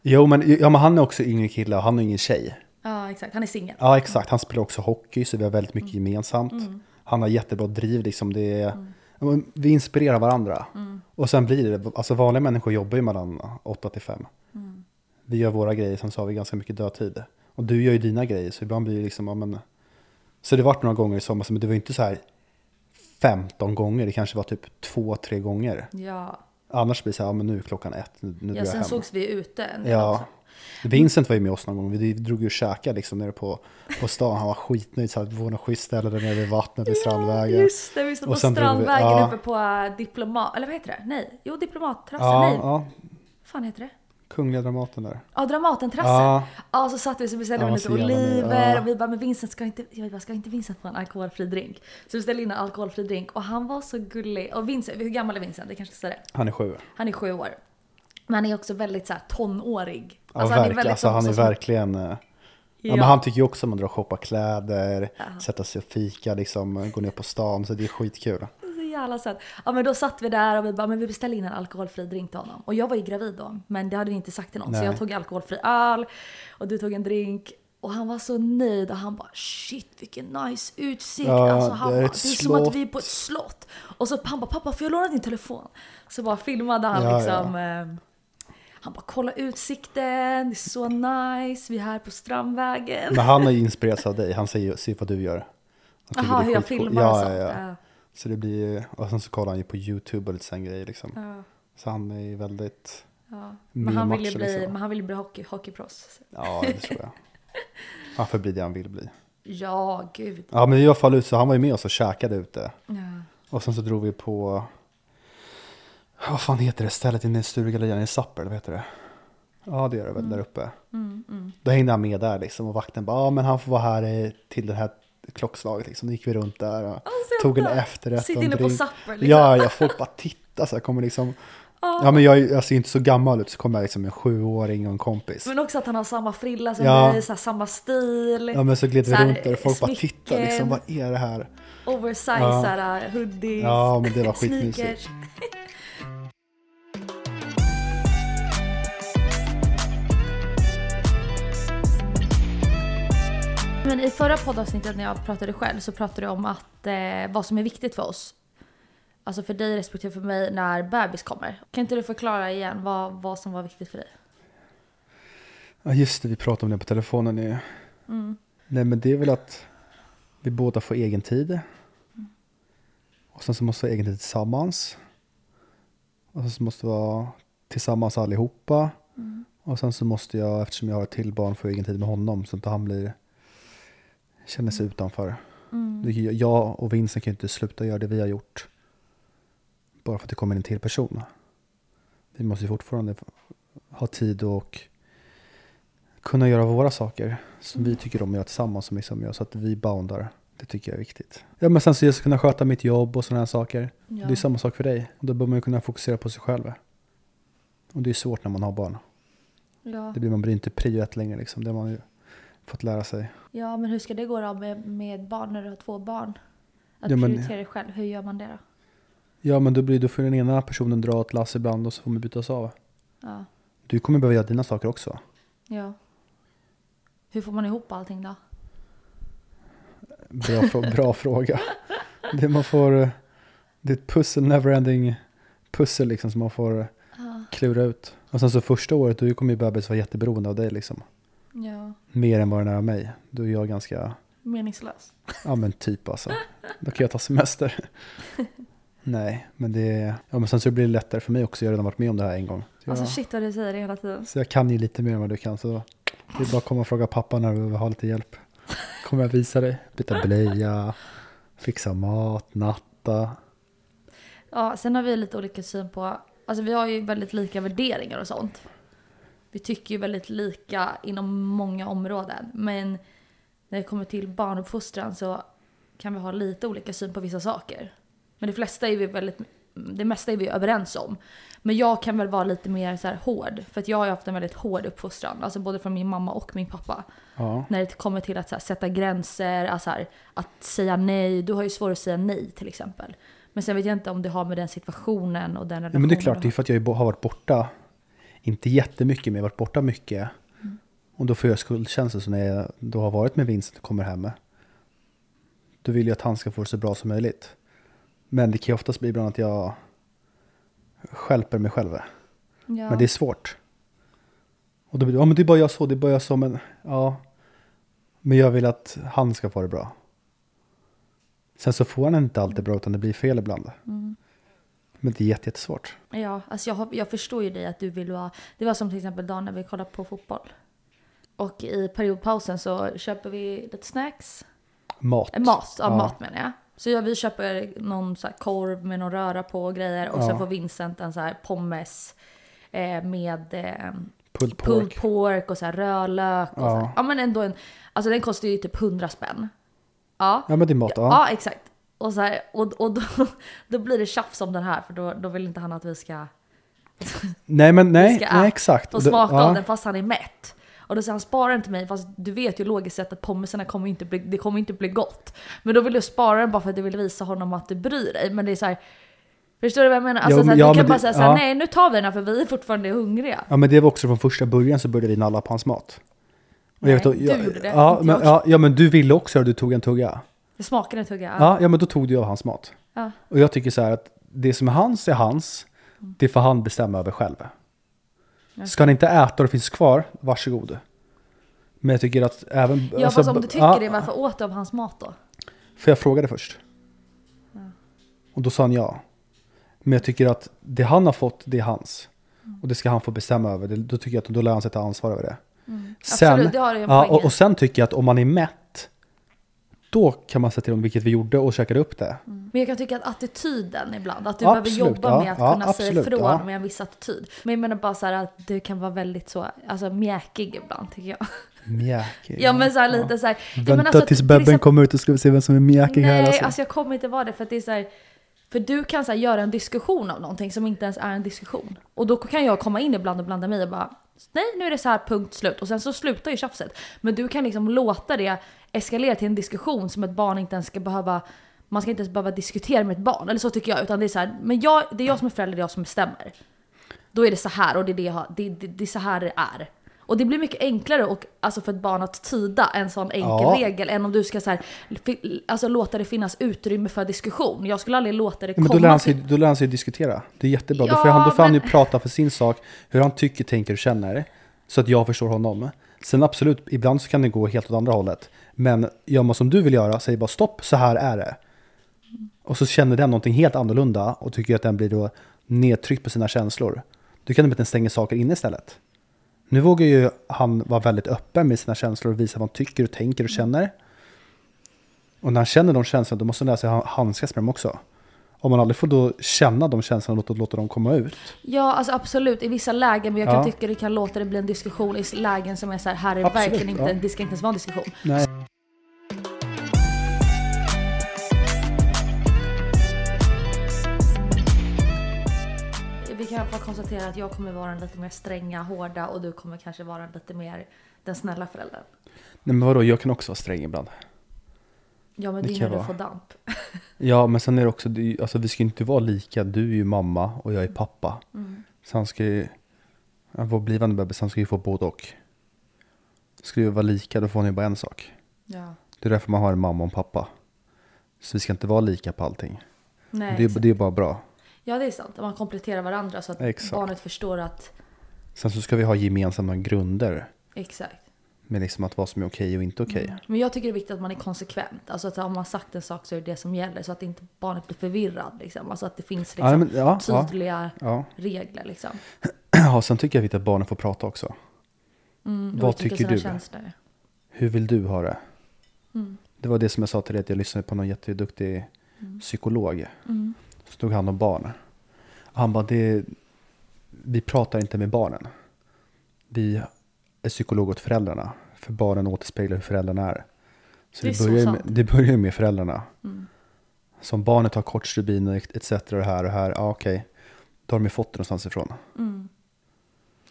Jo, men, ja, men han är också yngre kille och han är ingen tjej. Ja, exakt. Han är singel. Ja, exakt. Han spelar också hockey, så vi har väldigt mycket gemensamt. Mm. Han har jättebra driv, liksom det är, men vi inspirerar varandra. Mm. Och sen blir det, alltså vanliga människor jobbar ju mellan 8 till 5. Mm. Vi gör våra grejer, sen så har vi ganska mycket dödtid. Och du gör ju dina grejer, så ibland blir det liksom, ja men... Så det vart några gånger i sommar, men det var inte så här 15 gånger, det kanske var typ 2-3 gånger. Ja. Annars blir det så här, ja men nu är klockan ett, nu, nu Ja, sen hem. sågs vi ute Ja. också. Vincent var ju med oss någon gång. Vi drog ju och käkade liksom nere på, på stan. Han var skitnöjd. Så här, vi var något schysst ställe där nere vid vattnet vid Strandvägen. Just det, vi stod Och på drog vi- Strandvägen ja. uppe på äh, Diplomat, eller vad heter det? Nej, jo Diplomatterrassen, Ja, nej. ja, Vad fan heter det? Kungliga Dramaten där. Ja, Dramatenterrassen. Ja. Ja. så satt vi så beställde Ja, vi lite oliver Ja. och vi bara, men Vincent ska inte, jag bara, ska inte Vincent få en alkoholfri drink? Så vi beställde in en alkoholfri drink och han var så gullig. Och Vincent, hur gammal är Vincent? Det kanske ska säga det. Han är sju. Han är sju år. Men han är också väldigt så här tonårig. Ja, Alltså, han är verkligen. Alltså, så- han är verkligen... eh, Ja. Ja. men han tycker ju också om att dra och shoppa kläder, sätta sig och fika, liksom, gå ner på stan. Så det är skitkul. Så jävla söt. Ja men då satt vi där och vi bara, men vi beställde in en alkoholfri drink till honom. Och jag var ju gravid då, men det hade vi inte sagt till någon. Så Nej. jag tog alkoholfri öl och du tog en drink. Och han var så nöjd och han bara shit vilken nice utsikt. Ja, alltså, han det är bara, det är som att slott." vi är på ett slott. Och så han bara pappa får jag låna din telefon? Så bara filmade han Ja, liksom. Eh, han bara kolla utsikten, det är så nice, vi är här på Strandvägen. Men han har ju inspirerats av dig. Han säger se vad du gör. Jaha hur jag filmar och ja, sånt. ja, ja. Så det blir och sen så kollar han ju på YouTube och lite sån grejer liksom. Ja. Så han är ju väldigt Ja. Men, han vill ju bli, liksom. men han vill ju bli hockey, hockeyproffs. Ja, det tror jag. Han får bli det han vill bli. Ja, gud. Ja, men i alla fall ut så han var ju med oss och käkade ute. Ja. Och sen så drog vi på, vad fan heter det stället inne i Sturegallerian i Sapper, vad heter det? Ja, det gör det väl där uppe. Mm, mm. Då hängde han med där liksom och vakten bara, ja men han får vara här i- till det här klockslaget liksom. Då gick vi runt där och så tog en efterrätt Sitt inne på. Supper, liksom. Ja, ja, folk bara tittar så jag kommer liksom. Ja men jag, jag ser inte så gammal ut så kommer jag liksom en sjuåring och en kompis. Men också att han har samma frilla som Ja. här, samma stil. Ja men så gled vi runt där och folk bara smycken, tittar liksom, vad är det här? Oversize Ja. hoodies, Ja, men det var skitmysigt. Men i förra poddavsnittet när jag pratade själv så pratade du om att eh, vad som är viktigt för oss. Alltså för dig respektive för mig när bebis kommer. Kan inte du förklara igen vad, vad som var viktigt för dig? Ja just det, vi pratade om det på telefonen nu. Mm. Nej men det är väl att vi båda får egen tid. Och sen så måste vi ha egen tid tillsammans. Och sen så måste vi vara tillsammans allihopa. Mm. Och sen så måste jag, eftersom jag har ett till barn, få egen tid med honom. Så att han blir, känner sig utanför. Mm. Jag och Vincent kan ju inte sluta göra det vi har gjort. Bara för att det kommer en till person. Vi måste ju fortfarande ha tid och kunna göra våra saker som vi tycker om att göra tillsammans, som liksom gör så att vi boundar. Det tycker jag är viktigt. Ja, men sen så jag ska kunna sköta mitt jobb och sådana här saker. Ja. Det är samma sak för dig. Då bör man ju kunna fokusera på sig själv. Och det är svårt när man har barn. Ja. Det blir, man blir inte prio ett längre liksom. Det man ju fått lära sig. ja, men hur ska det gå då med, med barn när du har två barn? Att Ja, men- prioritera dig själv, hur gör man det då? Ja, men då, blir, då får den ena personen dra ett lass ibland och så får man bytas av. Ja. Du kommer behöva göra dina saker också. ja. Hur får man ihop allting då? Bra, bra fråga. Det man får, det är ett pussel, neverending pussel liksom som man får klura ut. Och sen så första året, då kommer ju bebis vara jätteberoende av dig liksom. Ja. Mer än vad den är av mig. Då är jag ganska, Meningslös. ja men typ alltså. Då kan jag ta semester. Nej, men det, ja men sen så blir det lättare för mig också. Jag har redan varit med om det här en gång. Så jag, Alltså shit vad du säger det hela tiden. så jag kan ju lite mer än vad du kan. Så det är bara att komma och fråga pappa när du behöver ha lite hjälp. Kommer jag visa dig. Byta blöja, fixa mat, natta. Ja, sen har vi lite olika syn på, alltså vi har ju väldigt lika värderingar och sånt. Vi tycker ju väldigt lika inom många områden. Men när det kommer till barnuppfostran så kan vi ha lite olika syn på vissa saker. Men det flesta är vi väldigt, det mesta är vi överens om. Men jag kan väl vara lite mer så här hård. För att jag har haft en väldigt hård uppfostran. Alltså både från min mamma och min pappa. Ja. När det kommer till att här, sätta gränser, alltså här, att säga nej. Du har ju svårt att säga nej till exempel. Men sen vet jag inte om det har med den situationen och den relationen men det är klart, det är för att jag har varit borta. Inte jättemycket, men jag har varit borta mycket. Mm. Och då får jag skuldkänslor så när jag då har varit med Vincent och kommer hem. Då vill jag att han ska få det så bra som möjligt. Men det kan ju oftast bli ibland att jag skälper mig själv. Ja. Men det är svårt. Och då blir det, ja men det är bara jag så, det är bara jag så, men ja. Men jag vill att han ska få det bra. Sen så får han inte alltid bra, utan det blir fel ibland. Mm. Men det är jätte- jättesvårt. Ja, alltså jag, har- jag förstår ju dig att du vill vara... Det var som till exempel dagen när vi kollade på fotboll. Och i periodpausen så köper vi lite snacks. Mat. Mat, ja, Ja. mat menar jag. Så ja, vi köper någon så korv med någon röra på och grejer. Och Ja. sen får Vincent en så här pommes eh, med eh, Pulled pulled pork. pork och så här rödlök. Och Ja. så här. ja men ändå en... Alltså den kostar ju typ 100 spänn. Ja. Ja men det är mat, Ja, ja. exakt. Och, så här, och, och då, då blir det tjafs om den här för då, då vill inte han att vi ska, Nej men nej, ska nej exakt. Och smaka ja. av den fast han är mätt. Och då säger han spara den till mig fast du vet ju logiskt sett att pommesarna kommer inte bli, det kommer inte bli gott. Men då vill du spara den bara för att du vill visa honom att du bryr dig. Men det är så här, Förstår du vad jag menar? Alltså, Ja, så här, men- ja, du kan bara det- säga så här, ja. nej nu tar vi den här för vi är fortfarande hungriga. Ja men det var också från första början så började vi nalla på hans mat. Och Nej, vet, du jag, gjorde det, Ja men, jag. ja men du ville också och du tog en tugga. Smakar en tugga. Ja, ja men då tog du av hans mat. Ja. Och jag tycker så här att det som är hans är hans. Det får han bestämma över själv. Ska han inte äta och det finns kvar, varsågod. Men jag tycker att även... Ja alltså, fast om du tycker ja, det, varför åt du av hans mat då? För jag frågade först. Och då sa han ja. Men jag tycker att det han har fått, det är hans. Och det ska han få bestämma över. Det, då tycker jag att då lär han sig ta ansvar över det. Sen, Mm. Absolut, det har du en ja, och, och sen tycker jag att om man är mätt, då kan man säga till dem, vilket vi gjorde, och käkade upp det. Men jag kan tycka att attityden ibland, att du Absolut, behöver jobba ja, med att ja, kunna säga absolut, ifrån ja. med en viss attityd. Men jag menar bara så här att du kan vara väldigt så, alltså mjäkig ibland tycker jag. Mjäkig. Ja men så här lite så här. Vänta menar alltså att tills till Bebben kommer ut och ska vi se vem som är mjäkig Nej, här. alltså. Alltså. jag kommer inte vara det för att det är så här. För du kan så här, göra en diskussion av någonting som inte ens är en diskussion. Och då kan jag komma in ibland och blanda mig och bara Nej nu är det så här punkt slut och sen så slutar ju tjafset. Men du kan liksom låta det eskalera till en diskussion som ett barn inte ens ska behöva man ska inte ens behöva diskutera med ett barn, eller så tycker jag. Utan det är så här, men jag, det är jag som är förälder, det är jag som bestämmer. Då är det så här och det är, det jag det, det, det är så här det är. Och det blir mycket enklare och, alltså för ett barn att tyda en sån enkel Ja. regel än om du ska så här, alltså låta det finnas utrymme för diskussion. Jag skulle aldrig låta det Ja, men komma då lär, han sig, då lär han sig diskutera. Det är jättebra. då Ja, får, han, då får han ju men- prata för sin sak, hur han tycker, tänker och känner. Så att jag förstår honom. Sen absolut, ibland så kan det gå helt åt andra hållet. Men gör man som du vill göra, säg bara stopp, så här är det. Och så känner den någonting helt annorlunda och tycker att den blir då nedtryckt på sina känslor. Då kan att den stänger saker inne istället. Nu vågar ju han vara väldigt öppen med sina känslor och visa vad han tycker och tänker och känner. Och när han känner de känslorna då måste han lära sig att handskas med dem också. om man aldrig får då känna de känslorna och låta, låta dem komma ut. Ja, alltså absolut i vissa lägen, men jag kan Ja. tycka det kan låta det bli en diskussion i lägen som är så här, här är Absolut, verkligen inte, ja. det ska inte ens vara en diskussion. Nej. Kan i alla fall konstatera att jag kommer vara den lite mer stränga, hårda och du kommer kanske vara lite mer den snälla föräldern. Nej men vadå, jag kan också vara sträng ibland. Ja men Det det är när du får damp. Ja, men sen är det också, alltså vi ska ju inte vara lika. Du är ju mamma och jag är pappa. Mm. Så han ska ju, vår blivande bebis, han ska ju få både och. Ska det vara lika, då får han ju bara en sak. Ja. Det är därför man har en mamma och en pappa. Så vi ska inte vara lika på allting. Nej, det, är, det är bara bra. Ja det är sant, man kompletterar varandra så att Exakt. barnet förstår att Sen så ska vi ha gemensamma grunder. Exakt. Med liksom att vad som är okej och inte okej. Mm. Men jag tycker det är viktigt att man är konsekvent. Alltså att om man sagt en sak så är det det som gäller. Så att inte barnet blir förvirrad. Liksom. Alltså att det finns Ja, liksom, men- ja, ja. tydliga Ja. regler. Liksom. Ja, sen tycker jag det är viktigt att barnen får prata också. Mm, vad tycker du? Känslor. Hur vill du ha det? Mm. Det var det som jag sa till dig, att jag lyssnade på någon jätteduktig psykolog. Som tog hand om barn. Han bara, det, vi pratar inte med barnen. Vi är psykolog åt föräldrarna. För barnen återspeglar hur föräldrarna är. Så Det är det, så börjar sant. med, det börjar med föräldrarna. Mm. Som barnet har kort stubin och etc. Och det här och här. Ja, okej. Då har de ju fått det någonstans ifrån. Mm.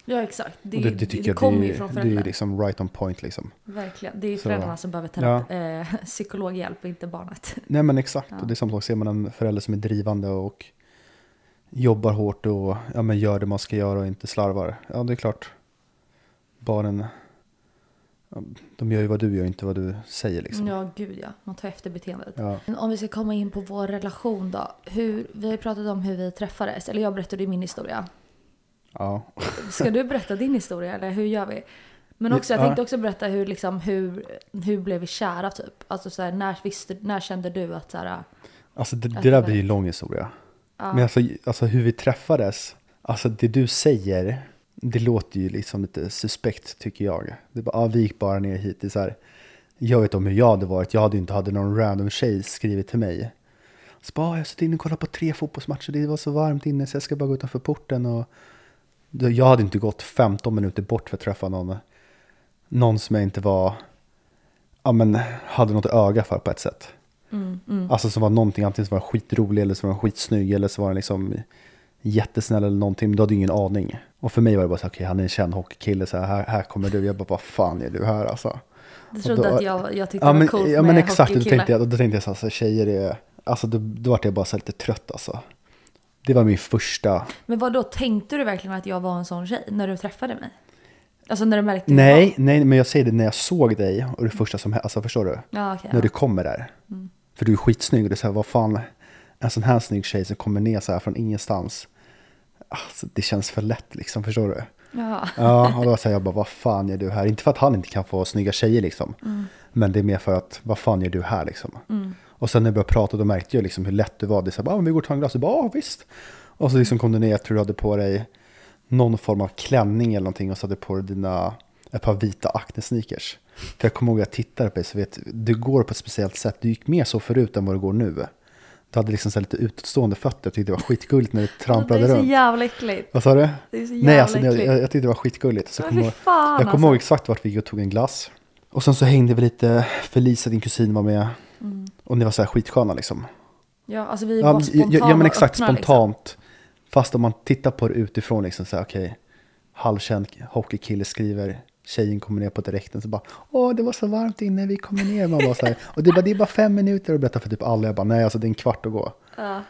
Ja exakt. Det, det, det, det tycker det kommer det, ju från det föräldrarna. är liksom right on point liksom. Verkligen. Det är Så- föräldrarna som behöver terapi- eh, psykologhjälp och inte barnet. Nej men exakt, Ja. och det är sak, ser man en förälder som är drivande och jobbar hårt och ja, men gör det man ska göra och inte slarvar. Ja det är klart, barnen, ja, de gör ju vad du gör, inte vad du säger liksom. Ja, gud ja. Man tar efter beteendet. Ja. Men Om vi ska komma in på vår relation då. Hur, vi har ju pratat om hur vi träffades. Eller jag berättade ju min historia. Ja. Ska du berätta din historia eller hur gör vi? Men också, jag Ja. tänkte också berätta hur, liksom, hur, hur blev vi kära typ? Alltså så här, när, visste, när kände du att så här, Alltså det, det där blir ju en lång historia. Ja. Men alltså, alltså hur vi träffades, alltså det du säger, det låter ju liksom lite suspekt tycker jag. Det bara, ah, vi gick bara ner hit, det är så här, jag vet om hur jag hade varit, jag hade ju inte hade någon random tjej skrivit till mig. Så bara, ah, jag satt inne och kollade på tre fotbollsmatcher, det var så varmt inne så jag ska bara gå utanför porten och jag hade inte gått 15 minuter bort för att träffa någon, någon som jag inte var, ja men hade något öga för på ett sätt. Mm, mm. Alltså som var någonting, antingen som var skitrolig eller som var skitsnygg eller så var liksom jättesnäll eller någonting, men du hade ju ingen aning. Och för mig var det bara så okej han är en känd hockeykille, så här, här, kommer du. Jag bara, vad fan är du här alltså? Du trodde då- att jag, jag tyckte ja, det var men, coolt Ja med men exakt, och då hockeykillar. tänkte jag, då tänkte jag så här, så tjejer är, alltså då, då vart jag bara så lite trött alltså. Det var min första, Men vad då tänkte du verkligen att jag var en sån tjej när du träffade mig? Alltså när du märkte nej, var? nej men jag säger det när jag såg dig och det första som hände, alltså förstår du? Ja, okej, när ja. du kommer där. Mm. För du är skitsnygg och det är så här, vad fan, en sån här snygg tjej som kommer ner så här från ingenstans. Alltså, det känns för lätt liksom, förstår du? Ja. Ja, och då säger jag bara, vad fan gör du här? Inte för att han inte kan få snygga tjejer liksom. Mm. Men det är mer för att, vad fan gör du här liksom? Mm. Och sen när jag började prata, då märkte jag liksom hur lätt du var. Det bara, "Ah, men vi går och tar en glass. Jag bara, ja visst. Och så liksom kom du ner, jag tror du hade på dig någon form av klänning eller någonting och så hade på dig dina, ett par vita Acne-sneakers. För jag kommer ihåg att jag tittade på dig, så vet du går på ett speciellt sätt. Du gick mer så förut än vad du går nu. Du hade liksom så lite utstående fötter, jag tyckte det var skitgulligt när du Det tramplade är så runt. jävla äckligt. Vad sa du? Det är så Nej, jävla alltså, jag, jag, jag tyckte det var skitgulligt. Så Men kom fan, jag kommer alltså. ihåg exakt vart vi gick och tog en glass. Och sen så hängde vi lite, Felicia, din kusin, var med. Och ni var så här skitsköna liksom. Ja, alltså vi var ja, spontana ja, men exakt, öppna, liksom. spontant. Fast om man tittar på det utifrån, liksom så här, okej, halvkänd hockeykille skriver, tjejen kommer ner på direkten, så bara, åh, det var så varmt inne, vi kommer ner. Man bara så här, och det, bara, det är bara fem minuter att berätta för typ alla. Jag bara, nej, alltså det är en kvart att gå. Ja.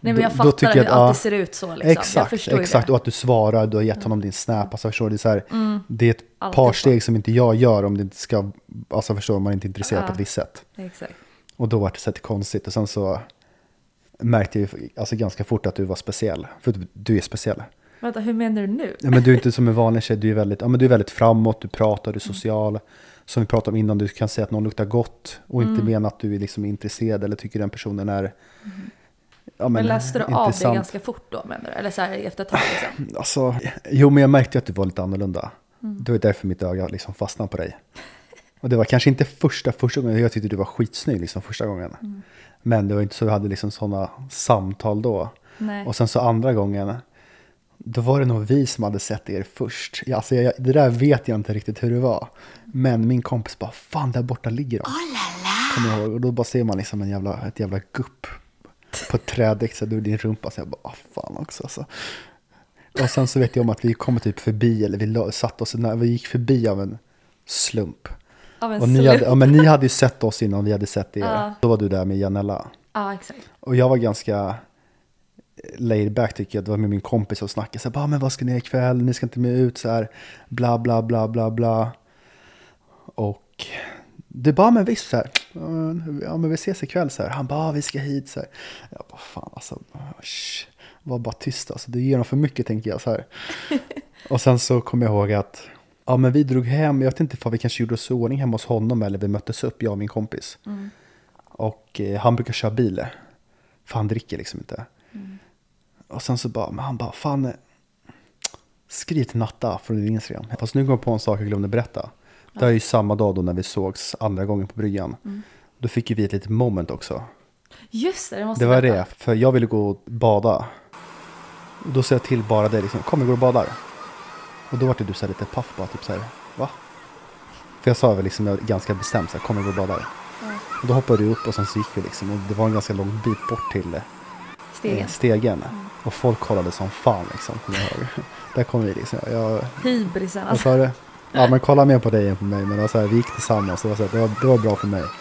Nej men jag Då- då fattar tycker att, att, att det ser ut så liksom. Exakt, exakt. det. Och att du svarar, du har gett honom din snap. Alltså förstår det är, så här, Mm. det är ett Alltid par steg som inte jag gör om det inte ska, alltså förstår om man inte är intresserad Ja. på ett visst sätt. Exakt. Och då var det så lite konstigt och sen så märkte jag alltså ganska fort att du var speciell. För du, är speciell. Vänta, hur menar du nu? Ja, men du är inte som en vanlig tjej, du är väldigt, ja, men du är väldigt framåt, du pratar, du är Mm. social. Som vi pratade om innan, du kan säga att någon luktar gott och inte Mm. mena att du är liksom intresserad eller tycker den personen är ja, men, läste du av det intressant. ganska fort då menar du? Eller så här efter ett tag liksom? Alltså, jo men jag märkte ju att du var lite annorlunda. Mm. Det var därför mitt öga liksom fastnade på dig. Och det var kanske inte första, första gången, jag tyckte du var skitsnygg liksom första gången. Mm. Men det var inte så vi hade liksom sådana samtal då. Nej. Och sen så andra gången, då var det nog vi som hade sett er först. Ja, Alltså jag, det där vet jag inte riktigt hur det var. Men min kompis bara, fan där borta ligger de. Kommer jag ihåg. Och då bara ser man liksom en jävla, ett jävla gupp på ett träd, så du din rumpa. Så jag bara, ah, fan också alltså. Och sen så vet jag om att vi kommer typ förbi, eller vi satt oss, när vi gick förbi av en slump. Av en Och ni hade, ja, men ni hade ju sett oss innan vi hade sett er. Ja. Då var du där med Janella. Ja, exakt. Och jag var ganska laid back tycker jag. Det var med min kompis och snackade så här, bara, men vad ska ni göra ikväll? Ni ska inte med ut så här, bla bla bla bla bla. Och det bara, men visst så här, ja men vi ses ikväll så här. Han bara, "Ja, vi ska hit så här. Jag bara, fan alltså, shh, var bara tyst alltså. Det ger dem för mycket tänker jag så här. och sen så kom jag ihåg att, ja men vi drog hem, jag vet inte om vi kanske gjorde oss i ordning hemma hos honom eller vi möttes upp, jag och min kompis. Och eh, han brukar köra bil. För han dricker liksom inte. Och sen så bara, men han bara, fan. eh, Skriv till Natta från din Instagram. Fast nu kom jag på en sak jag glömde berätta. Det var ju samma dag då när vi sågs andra gången på bryggan. Då fick ju vi ett litet moment också. Just det, det måste Det var berätta. det, för jag ville gå och bada. Då sa jag till bara dig liksom, kom vi går och badar. Och då var det du så här lite paff bara, typ så här, va? För jag sa väl liksom, jag ganska bestämt så här, kom vi går och badar. Och då hoppade du upp och sen så gick vi liksom, och det var en ganska lång bit bort till eh, Stegen. stegen. Och folk kollade som fan liksom, kommer jag ihåg. Där kom vi liksom, jag, Hybrisen vad alltså. sa du? Ja men kolla mer på dig än på mig, men så här, vi gick tillsammans, det var, så här, det var, det var bra för mig.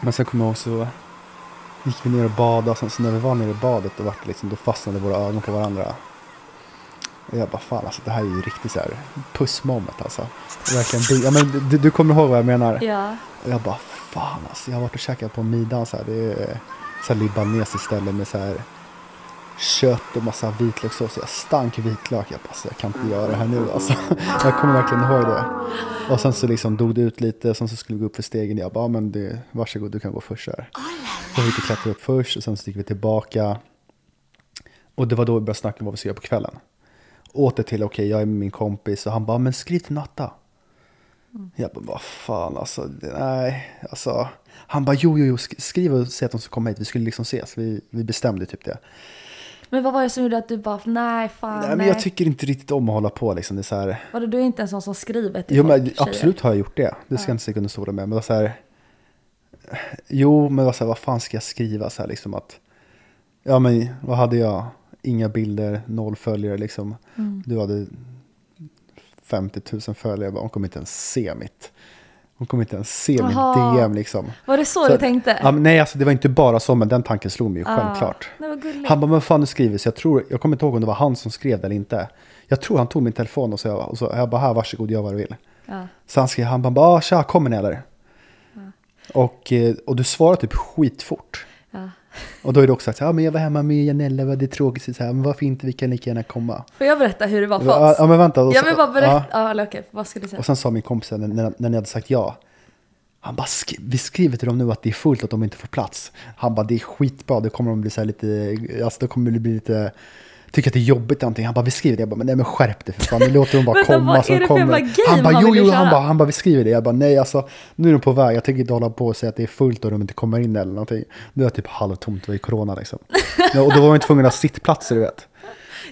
Men sen kommer jag ihåg så gick vi ner och badade och sen så när vi var nere i badet då, var det liksom, då fastnade våra ögon på varandra. Och jag bara fan alltså det här är ju riktigt så här pussmoment alltså. Verkligen, ja, men du, du kommer ihåg vad jag menar? Ja. Och jag bara fan alltså, jag har varit och käkat på middagen så här. Det är så här libanesiskt ställe med så här kött och massa vitlökssås. Jag stank vitlök. Jag bara, alltså, jag kan inte göra det här nu alltså. Jag kommer verkligen ihåg det. Och sen så liksom dog det ut lite. Sen så skulle vi gå upp för stegen. Jag bara, "Ja, men det, varsågod du kan gå först här. Så vi fick klättra upp först och sen så gick vi tillbaka. Och det var då vi började snacka om vad vi ska göra på kvällen. Åter till, okej jag är med min kompis och han bara, men skriv till Natta. Jag bara, vad fan alltså, nej, alltså. Han bara, jo, jo, jo, sk- skriv och säg att de ska komma hit, vi skulle liksom ses, vi, vi bestämde typ det. Men vad var det som gjorde att du bara, nej fan nej, nej. men jag tycker inte riktigt om att hålla på liksom, det är så här. Vadå, du är inte en sån som skriver till Jo, men tjejer? absolut har jag gjort det, det ska jag inte sticka under stolen med, men det var så här. Jo, men det var så här, vad fan ska jag skriva så här liksom att, ja men vad hade jag? Inga bilder, noll följare liksom. Mm. Du hade 50 000 följare, Jag bara, hon kommer inte ens se mitt. Hon kommer inte ens se mitt DM liksom. Var det så, Så- du tänkte? Ja, nej, alltså det var inte bara så, men den tanken slog mig ju Ah, självklart. Han bara, men fan du skriver? Så jag tror, jag kommer inte ihåg om det var han som skrev det eller inte. Jag tror han tog min telefon och så, och så jag bara, här varsågod, gör vad du vill. Ja. Så han skrev, han bara, bara tja, kommer ni eller? Och, eh, och du svarade typ skitfort. Ja. Och då är det också sagt, ja men jag var hemma med Janella, vad det är tråkigt, så här, men varför inte, vi kan lika gärna komma. Får jag berätta hur det var för oss? ja men vänta. Jag så- vill bara berätta. ja. Eller okej, vad skulle du säga? Och sen sa min kompis när, när, när ni hade sagt ja. Han bara, "Sk- vi skriver till dem nu att det är fullt, att de inte får plats. Han bara, det är skitbra, det kommer de bli så här lite, alltså det kommer bli lite, tycker att det är jobbigt någonting. Han bara, vi skriver det. Jag bara, men nej men skärp dig för fan, nu låter de bara Vänta, komma. vad så är de det för jävla game Han bara, jo, jo, han bara, han bara, vi skriver det. Jag bara, nej alltså, nu är de på väg, jag tänker inte hålla på och säga att det är fullt och de inte kommer in eller någonting. Nu är det typ halvtomt, det var ju corona liksom. Och då var man tvungna att ha sittplatser, du vet.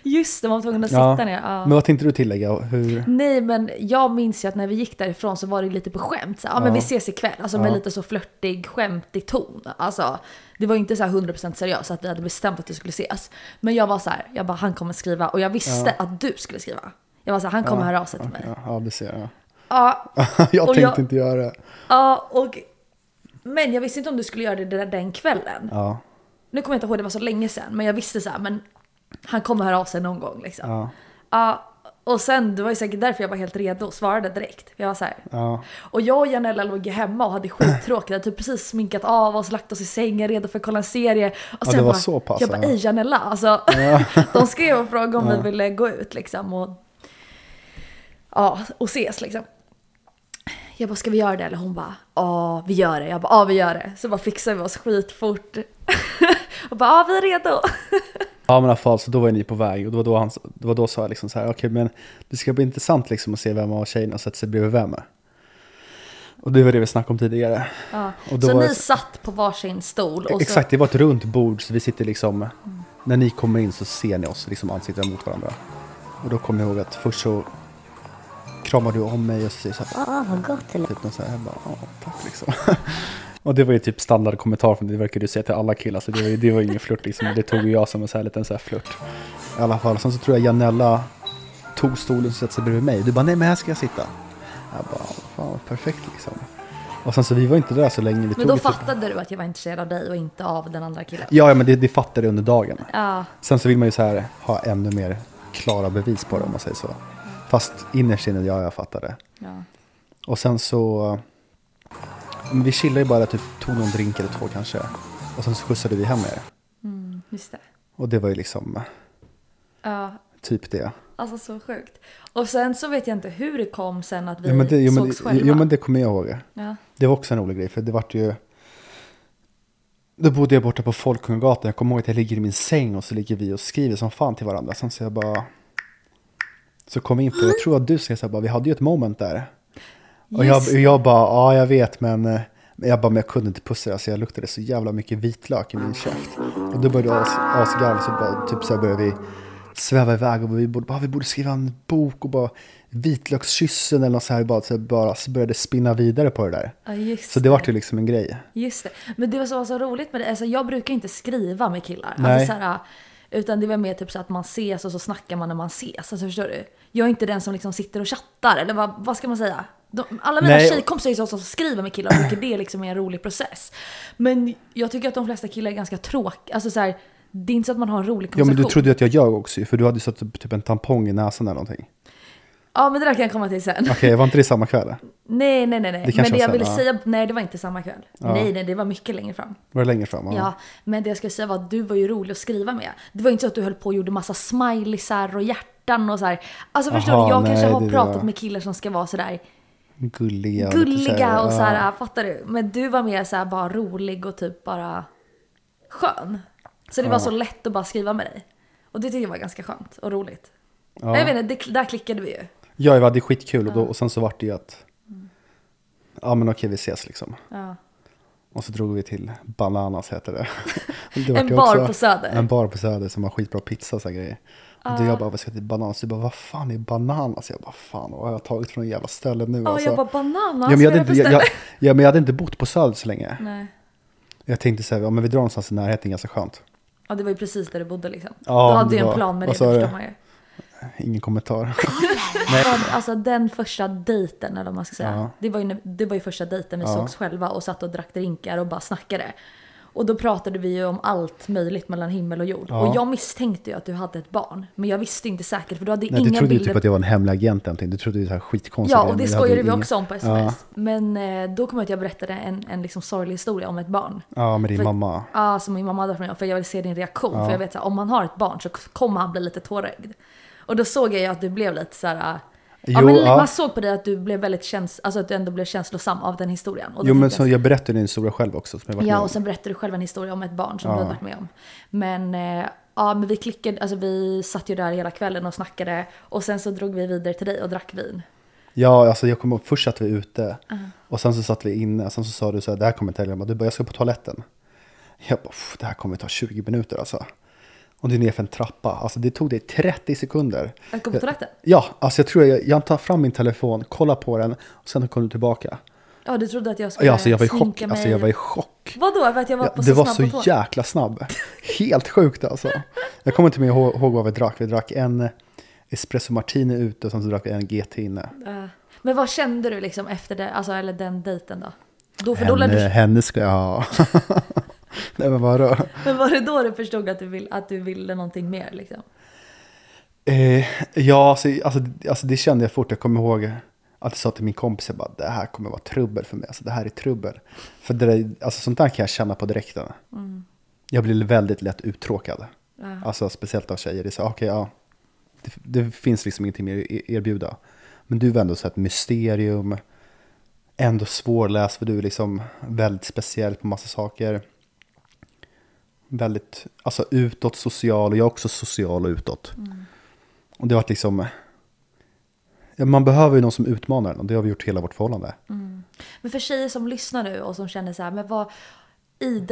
Just det, man var tvungen att Ja. sitta ner. Ja. Men vad tänkte du tillägga? Hur? Nej men jag minns ju att när vi gick därifrån så var det lite på skämt. Så, ja, men Ja. vi ses ikväll. Alltså med Ja. lite så flörtig, skämtig ton. Alltså det var inte så här 100% seriöst att vi hade bestämt att vi skulle ses. Men jag var så här, jag bara han kommer skriva och jag visste att du skulle skriva. Jag var så här, han kommer Ja, höra av sig till mig. Ja, ja, det ser jag. Ja, jag tänkte jag- inte göra det. ja och men jag visste inte om du skulle göra det där den kvällen. Ja, Nu kommer jag inte ihåg, det var så länge sedan. Men jag visste så här, men han kommer höra av sig någon gång liksom. ja, Ja, och sen, det var ju säkert därför jag var helt redo och svarade direkt. Jag var så här. ja. Och jag och Janella låg ju hemma och hade skittråkigt. Hade typ precis sminkat av oss, lagt oss i sängen, redo för att kolla en serie. Och det var bara, så pass, Jag bara, ja. ej Janella, alltså. de skrev och frågade om vi ville gå ut liksom. Och, ja, och ses liksom. Jag bara, ska vi göra det? Eller hon bara, ja vi gör det. Jag bara, ja vi gör det. Så bara fixade vi oss skitfort. och bara, ja vi är redo. Ja men i alla fall, så då var ni på väg och det var då, han, det var då sa jag liksom så här, okej men det ska bli intressant liksom att se vem av tjejerna sätter sig bredvid vem. Och det var det vi snackade om tidigare. Ja. Och då Så var ni det- satt på varsin stol? Och Exakt, det var ett runt bord så vi sitter liksom, när ni kommer in så ser ni oss liksom ansikten mot varandra. Och då kommer jag ihåg att först så kramar du om mig och så säger så här, Ah, vad gott eller? typ något så här, jag bara, ja tack liksom. och det var ju typ standardkommentar från det, det verkar du säga till alla killar så det var ju det var ju ingen flört liksom. Det tog ju jag som en så här liten så här flört. I alla fall, sen så tror jag Janella tog stolen och satte sig bredvid mig. Du bara, nej men här ska jag sitta. Jag bara, fan perfekt liksom. Och sen så vi var inte där så länge. Vi Men då typ- fattade du att jag var intresserad av dig och inte av den andra killen? Ja, ja men det, det fattade jag under dagen. Ja. Sen så vill man ju så här ha ännu mer klara bevis på det om man säger så. Fast innerst inne, ja jag fattar det. ja. Och sen så, men vi chillade ju bara, typ tog någon drink eller två kanske. Och sen så skjutsade vi hem er. Mm, just det. Och det var ju liksom Ja, typ det. alltså så sjukt. Och sen så vet jag inte hur det kom sen att vi Jo men det, jo, men, sågs själva. jo men det kommer jag ihåg. Ja. Det var också en rolig grej för det vart ju Då bodde jag borta på Folkungagatan. Jag kommer ihåg att jag ligger i min säng och så ligger vi och skriver som fan till varandra. Sen så jag bara Så kom jag in på, jag tror att du säger så här bara, vi hade ju ett moment där. Och jag, jag bara, ja jag vet men eh, men jag bara, men jag kunde inte pussa det. Så jag luktade så jävla mycket vitlök i min käft. Och då började jag as, asgarva så bara, typ så här började vi sväva iväg och vi borde, bara, vi borde skriva en bok och bara vitlökskyssen eller något så här. Bara, så, bara så började spinna vidare på det där. Ja, just Så det vart ju liksom en grej. Just det. Men det var så, var så roligt med det. Alltså, jag brukar inte skriva med killar. Nej. Alltså, så här, utan det var mer typ så att man ses och så snackar man när man ses. Alltså, förstår du? Jag är inte den som liksom sitter och chattar. Eller vad, vad ska man säga? De, alla mina Nej. tjejkompisar är så som skriver med killar och tycker det liksom är en rolig process. Men jag tycker att de flesta killar är ganska tråkiga. Alltså, så här, det är inte så att man har en rolig Ja men du trodde ju att jag ljög också ju, för du hade ju satt upp typ en tampong i näsan eller någonting. Ja men det där kan jag komma till sen. Okej, var inte det samma kväll? Nej nej nej. nej. Det kanske men det var jag ville sen, ja. säga, nej det var inte samma kväll. Nej nej det var mycket längre fram. Var det längre fram? Ja, men det jag skulle säga var att du var ju rolig att skriva med. Det var inte så att du höll på och gjorde massa smileysar och hjärtan och så här. Alltså förstår Aha, du, jag kanske nej, har det pratat med killar som ska vara sådär Gulliga. och gulliga och så här, fattar du? Men du var mer så här bara rolig och typ bara skön. Så det var så lätt att bara skriva med dig. Och det tyckte jag var ganska skönt och roligt. Ja. Jag vet inte, det, där klickade vi ju. Ja, vi hade skitkul och, då, och sen så vart det ju att Ja men okej vi ses liksom. Ja. Och så drog vi till Bananas heter det. det En bar på Söder. En bar på Söder som har skitbra pizza och grejer. Då Ah. jag bara, vi ska till Bananas. Du bara, vad fan är Bananas? Jag bara, fan vad har jag tagit från en jävla ställe nu Ja, alltså. jag bara bananas, ja, men jag, hade inte, jag, jag, ja, men jag hade inte bott på Söder så länge. Nej. Jag tänkte så här, ja men vi drar någonstans i närheten ganska skönt. Ja, det var ju precis där du bodde liksom. Ja, du hade ju en plan med det, du? förstår man ju. Ingen kommentar. Ja, Alltså den första dejten eller vad man ska säga. Ja. Det, var ju, det var ju första dejten vi Ja. sågs själva och satt och drack drinkar och bara snackade. Och då pratade vi ju om allt möjligt mellan himmel och jord. Ja. Och jag misstänkte ju att du hade ett barn. Men jag visste inte säkert för du hade Nej, du inga trodde ju bilder. typ att jag var en hemlig agent eller någonting. Du trodde ju så här skitkonstiga Ja, och det skojade vi ingen- också om på sms. Men eh, då kom jag att jag berättade en, en liksom sorglig historia om ett barn. Ja, ja med din För- mamma. Ja, som min mamma hade för mig. För jag vill se din reaktion. Ja. För jag vet att om man har ett barn så kommer han bli lite tårögd. Och då såg jag ju att du blev lite så här. Ja, Jo, men ja. Man såg på dig att du blev väldigt käns alltså att du ändå blev känslosam av den historien. Och Jo men så jag berättade din historia själv också. Som jag varit med Ja, om. och sen berättade du själv en historia om ett barn som Ja. du hade varit med om. Men eh, ja, men vi klickade, alltså vi satt ju där hela kvällen och snackade och sen så drog vi vidare till dig och drack vin. Ja, alltså jag kommer ihåg, först satt vi ute Uh. och sen så satt vi inne. Sen så sa du så här, det här kommer inte heller. Du bara, jag ska på toaletten. Jag bara, "Pff, det här kommer ta 20 minuter alltså. Och det är ner för en trappa. Alltså det tog dig 30 sekunder. Att gå på toaletten? Ja, alltså jag tror jag, jag tar fram min telefon, kollar på den och sen kom du tillbaka. Ja, du trodde att jag skulle Ja, alltså jag var i chock. sminka mig. Alltså jag var i chock. Vadå? För att jag var Ja, på det var så på jäkla snabb. Helt sjukt alltså. Jag kommer inte mer ihåg, vad vi drack. Vi drack en espresso martini ute och sen så drack vi en GT inne. Men vad kände du liksom efter det, alltså eller den dejten då? då för då Henne, lärde du, henne ska jag ha. Nej men vadå? men var det då du förstod att du, vill, att du ville någonting mer liksom? Eh, ja, alltså, alltså, alltså det kände jag fort. Jag kommer ihåg att jag sa till min kompis, jag bara, det här kommer vara trubbel för mig. Alltså det här är trubbel. För det där, alltså, sånt där kan jag känna på direkten. Mm. Jag blir väldigt lätt uttråkad. Ja. Alltså speciellt av tjejer. Det är så, okej, ja. Det, det finns liksom ingenting mer att e- erbjuda. Men du var ändå så ett mysterium. Ändå svårläst för du är liksom väldigt speciell på massa saker. Väldigt, alltså utåt social och jag är också social och utåt. Mm. Och det har varit liksom, man behöver ju någon som utmanar en och det har vi gjort hela vårt förhållande. Men för tjejer som lyssnar nu och som känner så här, men vad i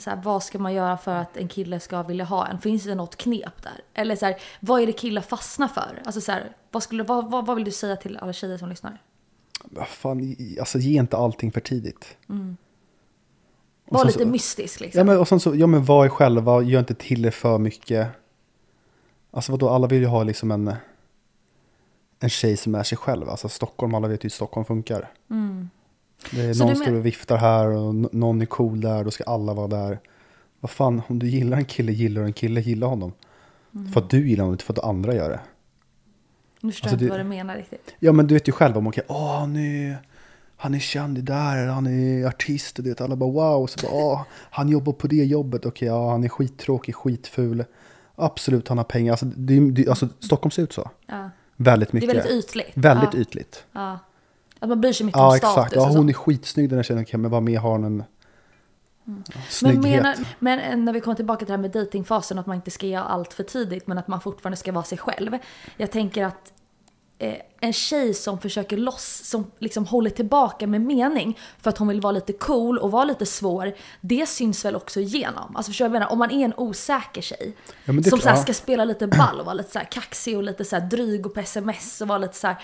så här, vad ska man göra för att en kille ska vilja ha en? Finns det något knep där? Eller så här, vad är det killar fastnar för? Alltså så här, vad, skulle, vad, vad, vad vill du säga till alla tjejer som lyssnar? Fan, alltså ge inte allting för tidigt. Och Var lite så- mystisk liksom. Ja men, och sen så, ja men var er själva, gör inte till er för mycket. Alltså vadå, alla vill ju ha liksom en, en tjej som är sig själv. Alltså Stockholm, alla vet ju hur Stockholm funkar. Det är Mm. Så någon du står och viftar här och någon är cool där, då ska alla vara där. Vad fan, om du gillar en kille, gillar du en kille, gilla honom. Mm. För att du gillar honom, inte för att andra gör det. Nu förstår alltså jag inte det- vad du menar riktigt. Ja men du vet ju själv om okej, åh han är, han är känd där, han är artist och det alla bara wow. Så bara, åh, han jobbar på det jobbet, okej ja han är skittråkig, skitful. Absolut han har pengar, alltså, det, det, alltså Stockholm ser ut så. Ja. Väldigt Det är mycket. väldigt ytligt. Väldigt ja. ytligt. Ja. Att man bryr sig mycket Ja om status exakt, ja, och så. hon är skitsnygg den här tjejen, okej men vad mer har hon ja, Men, snygghet? menar, men eh, när vi kommer tillbaka till det här med datingfasen att man inte ska göra allt för tidigt men att man fortfarande ska vara sig själv. Jag tänker att eh, en tjej som försöker loss, som liksom håller tillbaka med mening för att hon vill vara lite cool och vara lite svår, det syns väl också igenom. Alltså förstår jag menar? Om man är en osäker tjej Ja, som så här ska spela lite ball och vara lite så här kaxig och lite så här dryg och på sms och vara lite så här.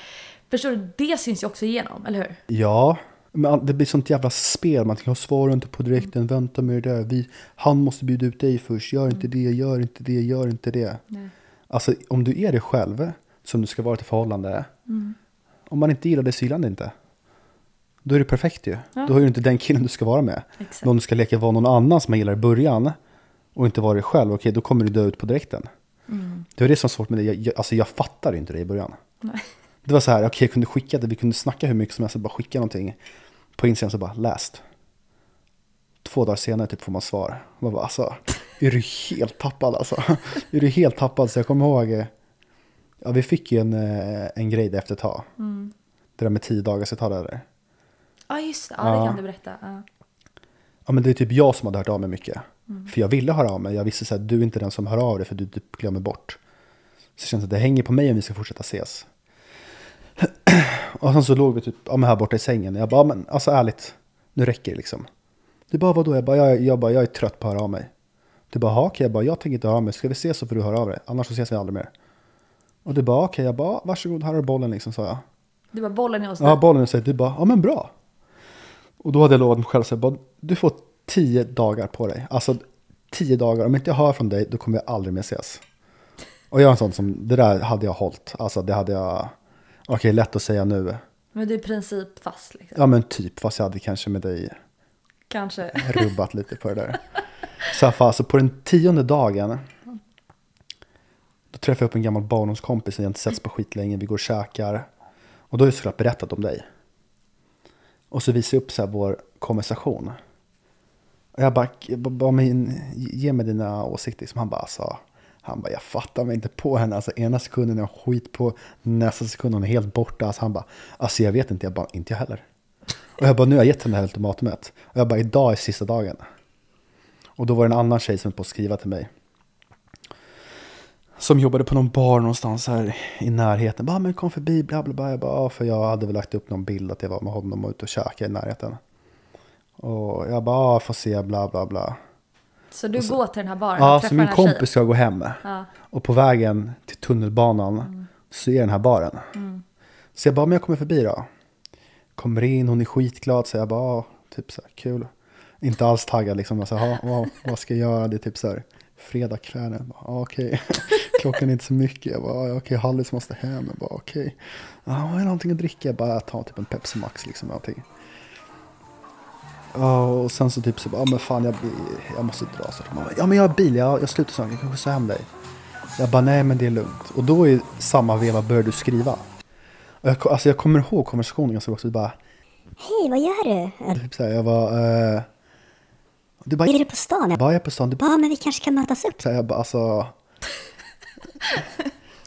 Förstår du? Det syns ju också igenom, eller hur? Ja, men det blir sånt jävla spel. Man tänker, jag svarar inte på direkten, vänta med det där. Vi, han måste bjuda ut dig först, gör inte det, gör inte det, gör inte det. Alltså om du är dig själv, som du ska vara i ett förhållande. Om man inte gillar det så gillar man det inte. Då är det perfekt ju. Då är det inte den killen du ska vara med. Exakt. Men om du ska leka vara någon annan som man gillar i början och inte vara dig själv, okej då kommer du dö ut på direkten. Det var det som var svårt med det. Jag, jag, alltså jag fattar inte det i början. Det var så här, okej jag kunde skicka det, vi kunde snacka hur mycket som helst, bara skicka någonting. På Instagram så bara, läst. Två dagar senare typ får man svar. Man bara, alltså, är du helt tappad alltså? Är du helt tappad? Så jag kommer ihåg, eh, ja vi fick ju en, eh, en grej där efter ett tag. Det där med tio dagar, så jag ta det där. Ja just det, ja, det Ja. kan du berätta. Ja. Ja men det är typ jag som hade hört av mig mycket. För jag ville höra av mig. Jag visste så här, du är inte den som hör av dig för du typ glömmer bort. Så det känns att det hänger på mig om vi ska fortsätta ses. och sen så låg vi typ ja, men här borta i sängen. Jag bara, men alltså ärligt, nu räcker det liksom. Du bara, vadå? Jag bara, jag, jag, bara, jag är trött på att höra av mig. Du bara, "Ja, okej, jag bara, jag tänker inte höra av mig. Ska vi ses så får du höra av dig. Annars så ses vi aldrig mer. Och du bara, okej, jag bara, varsågod, här är bollen liksom, sa jag. Du var bollen är hos dig. Ja, bollen säger du bara, ja men bra. Och då hade jag lovat mig själv, så jag bara, du får tio dagar på dig. Alltså tio dagar, om inte jag hör från dig, då kommer jag aldrig mer ses. Och jag är en sån som, det där hade jag hållit. Alltså det hade jag, okej lätt att säga nu. Men du är i princip fast liksom. Ja men typ, fast jag hade kanske med dig Kanske. rubbat lite på det där. Så fall, alltså på den tionde dagen, då träffade jag upp en gammal barndomskompis som jag inte setts på skitlänge, vi går och käkar. Och då har jag såklart berättat om dig. Och så visar jag upp så här vår konversation. Och jag bara, jag bara, ge mig dina åsikter. Som han bara sa. Han bara, jag fattar mig inte på henne. Alltså ena sekunden är hon skit på, nästa sekund hon är helt borta. Alltså han bara, alltså jag vet inte, jag bara, inte jag heller. Och jag bara, nu har jag gett henne det här ultimatumet. Och jag bara, idag är sista dagen. Och då var det en annan tjej som var på att skriva till mig. Som jobbade på någon bar någonstans här i närheten. Bara, men kom förbi, bla bla bla. Jag bara, för jag hade väl lagt upp någon bild att jag var med honom och ute och käkade i närheten. Och jag bara, får se, bla bla bla. Så du går till den här baren Ja, så min här tjejen? kompis ska gå hem. Ja. Och på vägen till tunnelbanan så är den här baren. Så jag bara, men jag kommer förbi då. Kommer in, hon är skitglad. Så jag bara, typ så här, kul. Inte alls taggad liksom. Jag sa, ja, vad, vad ska jag göra? Det är typ så här, fredagskväll. Jag bara, Ja, okej. Klockan är inte så mycket. Jag bara, ja, okej, Hallis måste hem. Jag bara, okej. Ja, har jag någonting att dricka? Jag bara, tar typ en Pepsi Max liksom. Någonting. Ja, och sen så typ så bara, ja men fan jag, jag måste dra. Så bara, ja men jag har bil, jag, jag slutar snart, jag kan skjutsa hem dig. Jag bara, nej men det är lugnt. Och då i samma veva började du skriva. Och jag, alltså jag kommer ihåg konversationen ganska bra också. Du bara, Hej, vad gör du? typ så här, jag var, eh, du bara, Är du på stan? jag bara, jag är på stan. Du bara, Ja, men vi kanske kan mötas upp. så här, jag bara, alltså.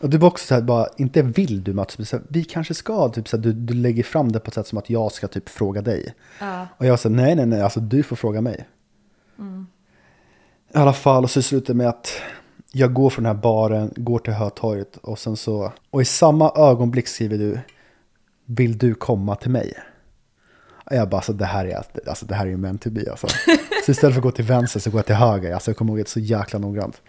Och du var också så här, bara, inte vill du mötas, men så här, vi kanske ska, typ så här, du, du lägger fram det på ett sätt som att jag ska typ fråga dig. Ja. Och jag sa nej, nej, nej, alltså du får fråga mig. I alla fall, och så slutar det med att jag går från den här baren, går till Hötorget och sen så... Och i samma ögonblick skriver du Vill du komma till mig? Jag bara, alltså det här är, alltså, det här är ju meant to be alltså. Så istället för att gå till vänster så går jag till höger. Alltså jag kommer ihåg det så jäkla noggrant.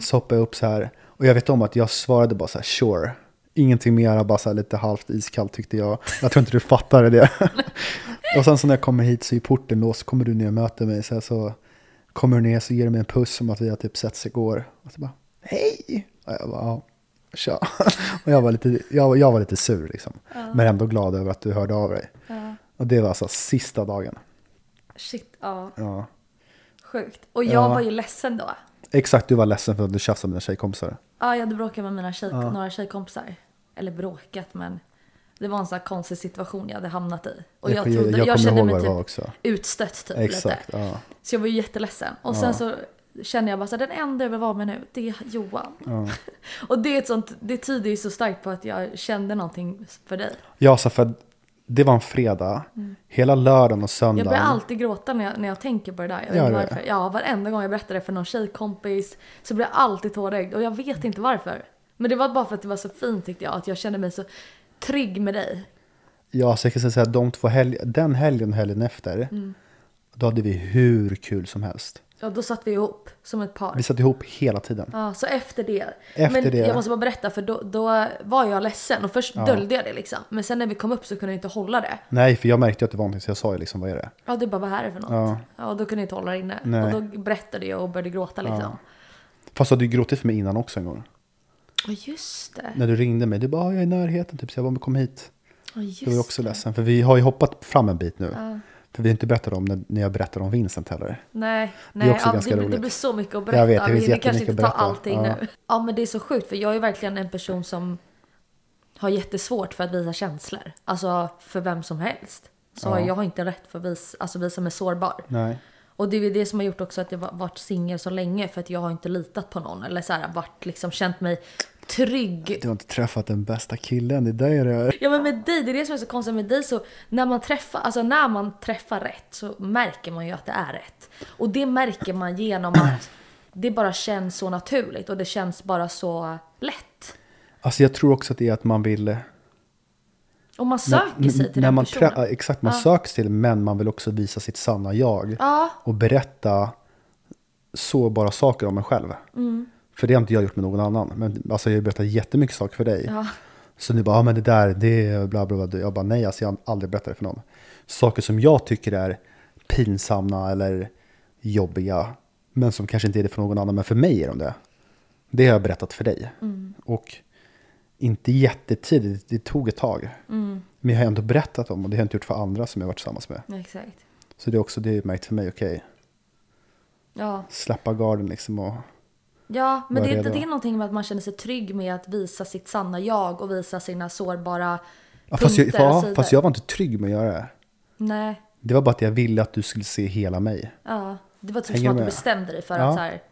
Så hoppar jag upp så här. Och jag vet om att jag svarade bara så här, sure. Ingenting mer, bara så här lite halvt iskallt tyckte jag. Jag tror inte du fattade det. och sen så när jag kommer hit så är porten låst, kommer du ner och möter mig. Så, här, så kommer du ner så ger du mig en puss som att vi har typ setts igår. Och så bara, hej! Och jag bara, ja, tja. och jag var lite, jag, jag var lite sur liksom. Men ändå glad över att du hörde av dig. Och det var alltså sista dagen. Shit, ja. Ja. Sjukt. Och jag Ja. var ju ledsen då. Exakt, du var ledsen för att du tjafsade med dina tjejkompisar. Ja, jag hade bråkat med mina tjej, några tjejkompisar. Eller bråkat, men det var en sån här konstig situation jag hade hamnat i. Och jag, trodde, jag, jag, kände mig typ också. utstött typ Exakt, lite. ja. Så jag var ju jätteledsen. Och sen så kände jag bara så här, den enda jag vill vara med nu, det är Johan. och det, är ett sånt, det tyder ju så starkt på att jag kände någonting för dig. Ja, så för det var en fredag. Hela lördagen och Mm. Jag söndagen. börjar alltid gråta när jag, när jag tänker på det där. Jag vet inte varför. Ja, varenda gång jag berättar det för någon tjejkompis så blir jag alltid tårögd och jag vet inte varför. Men det var bara för att det var så fint tyckte jag, att jag kände mig så trygg med dig. Ja, så jag kan säga att de två helg, den helgen och helgen efter. Mm. Då hade vi hur kul som helst. Ja, då satt vi ihop som ett par. Vi satt ihop hela tiden. Ja, så efter det. Efter men det. jag måste bara berätta för då, då var jag ledsen och först döljde jag det liksom. Men sen när vi kom upp så kunde jag inte hålla det. Nej, för jag märkte ju att det var någonting så jag sa ju liksom, vad är det? Ja, du bara vad är det för något? Ja. Ja. och då kunde jag inte hålla det inne. Nej. Och då berättade jag och började gråta liksom. Fast du hade ju gråtit för mig innan också en gång. Ja, just det. När du ringde mig, du bara, "Ah, jag är i närheten, typ, så jag bara, kom hit. Ja, just Jag var också ledsen, för vi har ju hoppat fram en bit nu. För vi har inte berättat om när, när jag berättade om Vincent heller. Nej, är nej också ja, ganska det, det roligt. blir så mycket att berätta. Jag vet, det vi finns hinner kanske inte ta att berätta. allting Ja. nu. Ja men det är så sjukt för jag är verkligen en person som har jättesvårt för att visa känslor. Alltså för vem som helst. Så Ja. jag har inte rätt för att visa, alltså visa mig sårbar. Nej. Och det är det som har gjort också att jag var- varit singel så länge för att jag har inte litat på någon. Eller så här, varit liksom känt mig trygg Du har inte träffat den bästa killen, det där är det. Ja men med dig, det är det som är så konstigt med dig. Så när man träffar, alltså när man träffar rätt så märker man ju att det är rätt. Och det märker man genom att det bara känns så naturligt och det känns bara så lätt. Alltså jag tror också att det är att man vill... Och man söker sig till när den man personen. exakt, man söker sig till men man vill också visa sitt sanna jag. Ja. Och berätta sårbara saker om en själv. Mm. För det har inte jag gjort med någon annan. Men alltså jag har berättat jättemycket saker för dig. Ja. Så nu bara, ja men det där, det är bla bla bla. Jag bara, nej alltså jag har aldrig berättat det för någon. Saker som jag tycker är pinsamma eller jobbiga. Men som kanske inte är det för någon annan, men för mig är de det. Det har jag berättat för dig. Mm. Och inte jättetidigt, det tog ett tag. Mm. Men jag har ändå berättat om och det har jag inte gjort för andra som jag varit tillsammans med. Exakt. Så det är också det jag märkt för mig, okej, Ja. släppa garden liksom och Ja, men Var det är det någonting med att man känner sig trygg med att visa sitt sanna jag och visa sina sårbara Ja, fast, jag, punkter och ja, sidor? fast jag var inte trygg med att göra det. Nej, Det var bara att jag ville att du skulle se hela mig. ja. Det var typ Hänger som att du med. bestämde dig för Ja. att så här,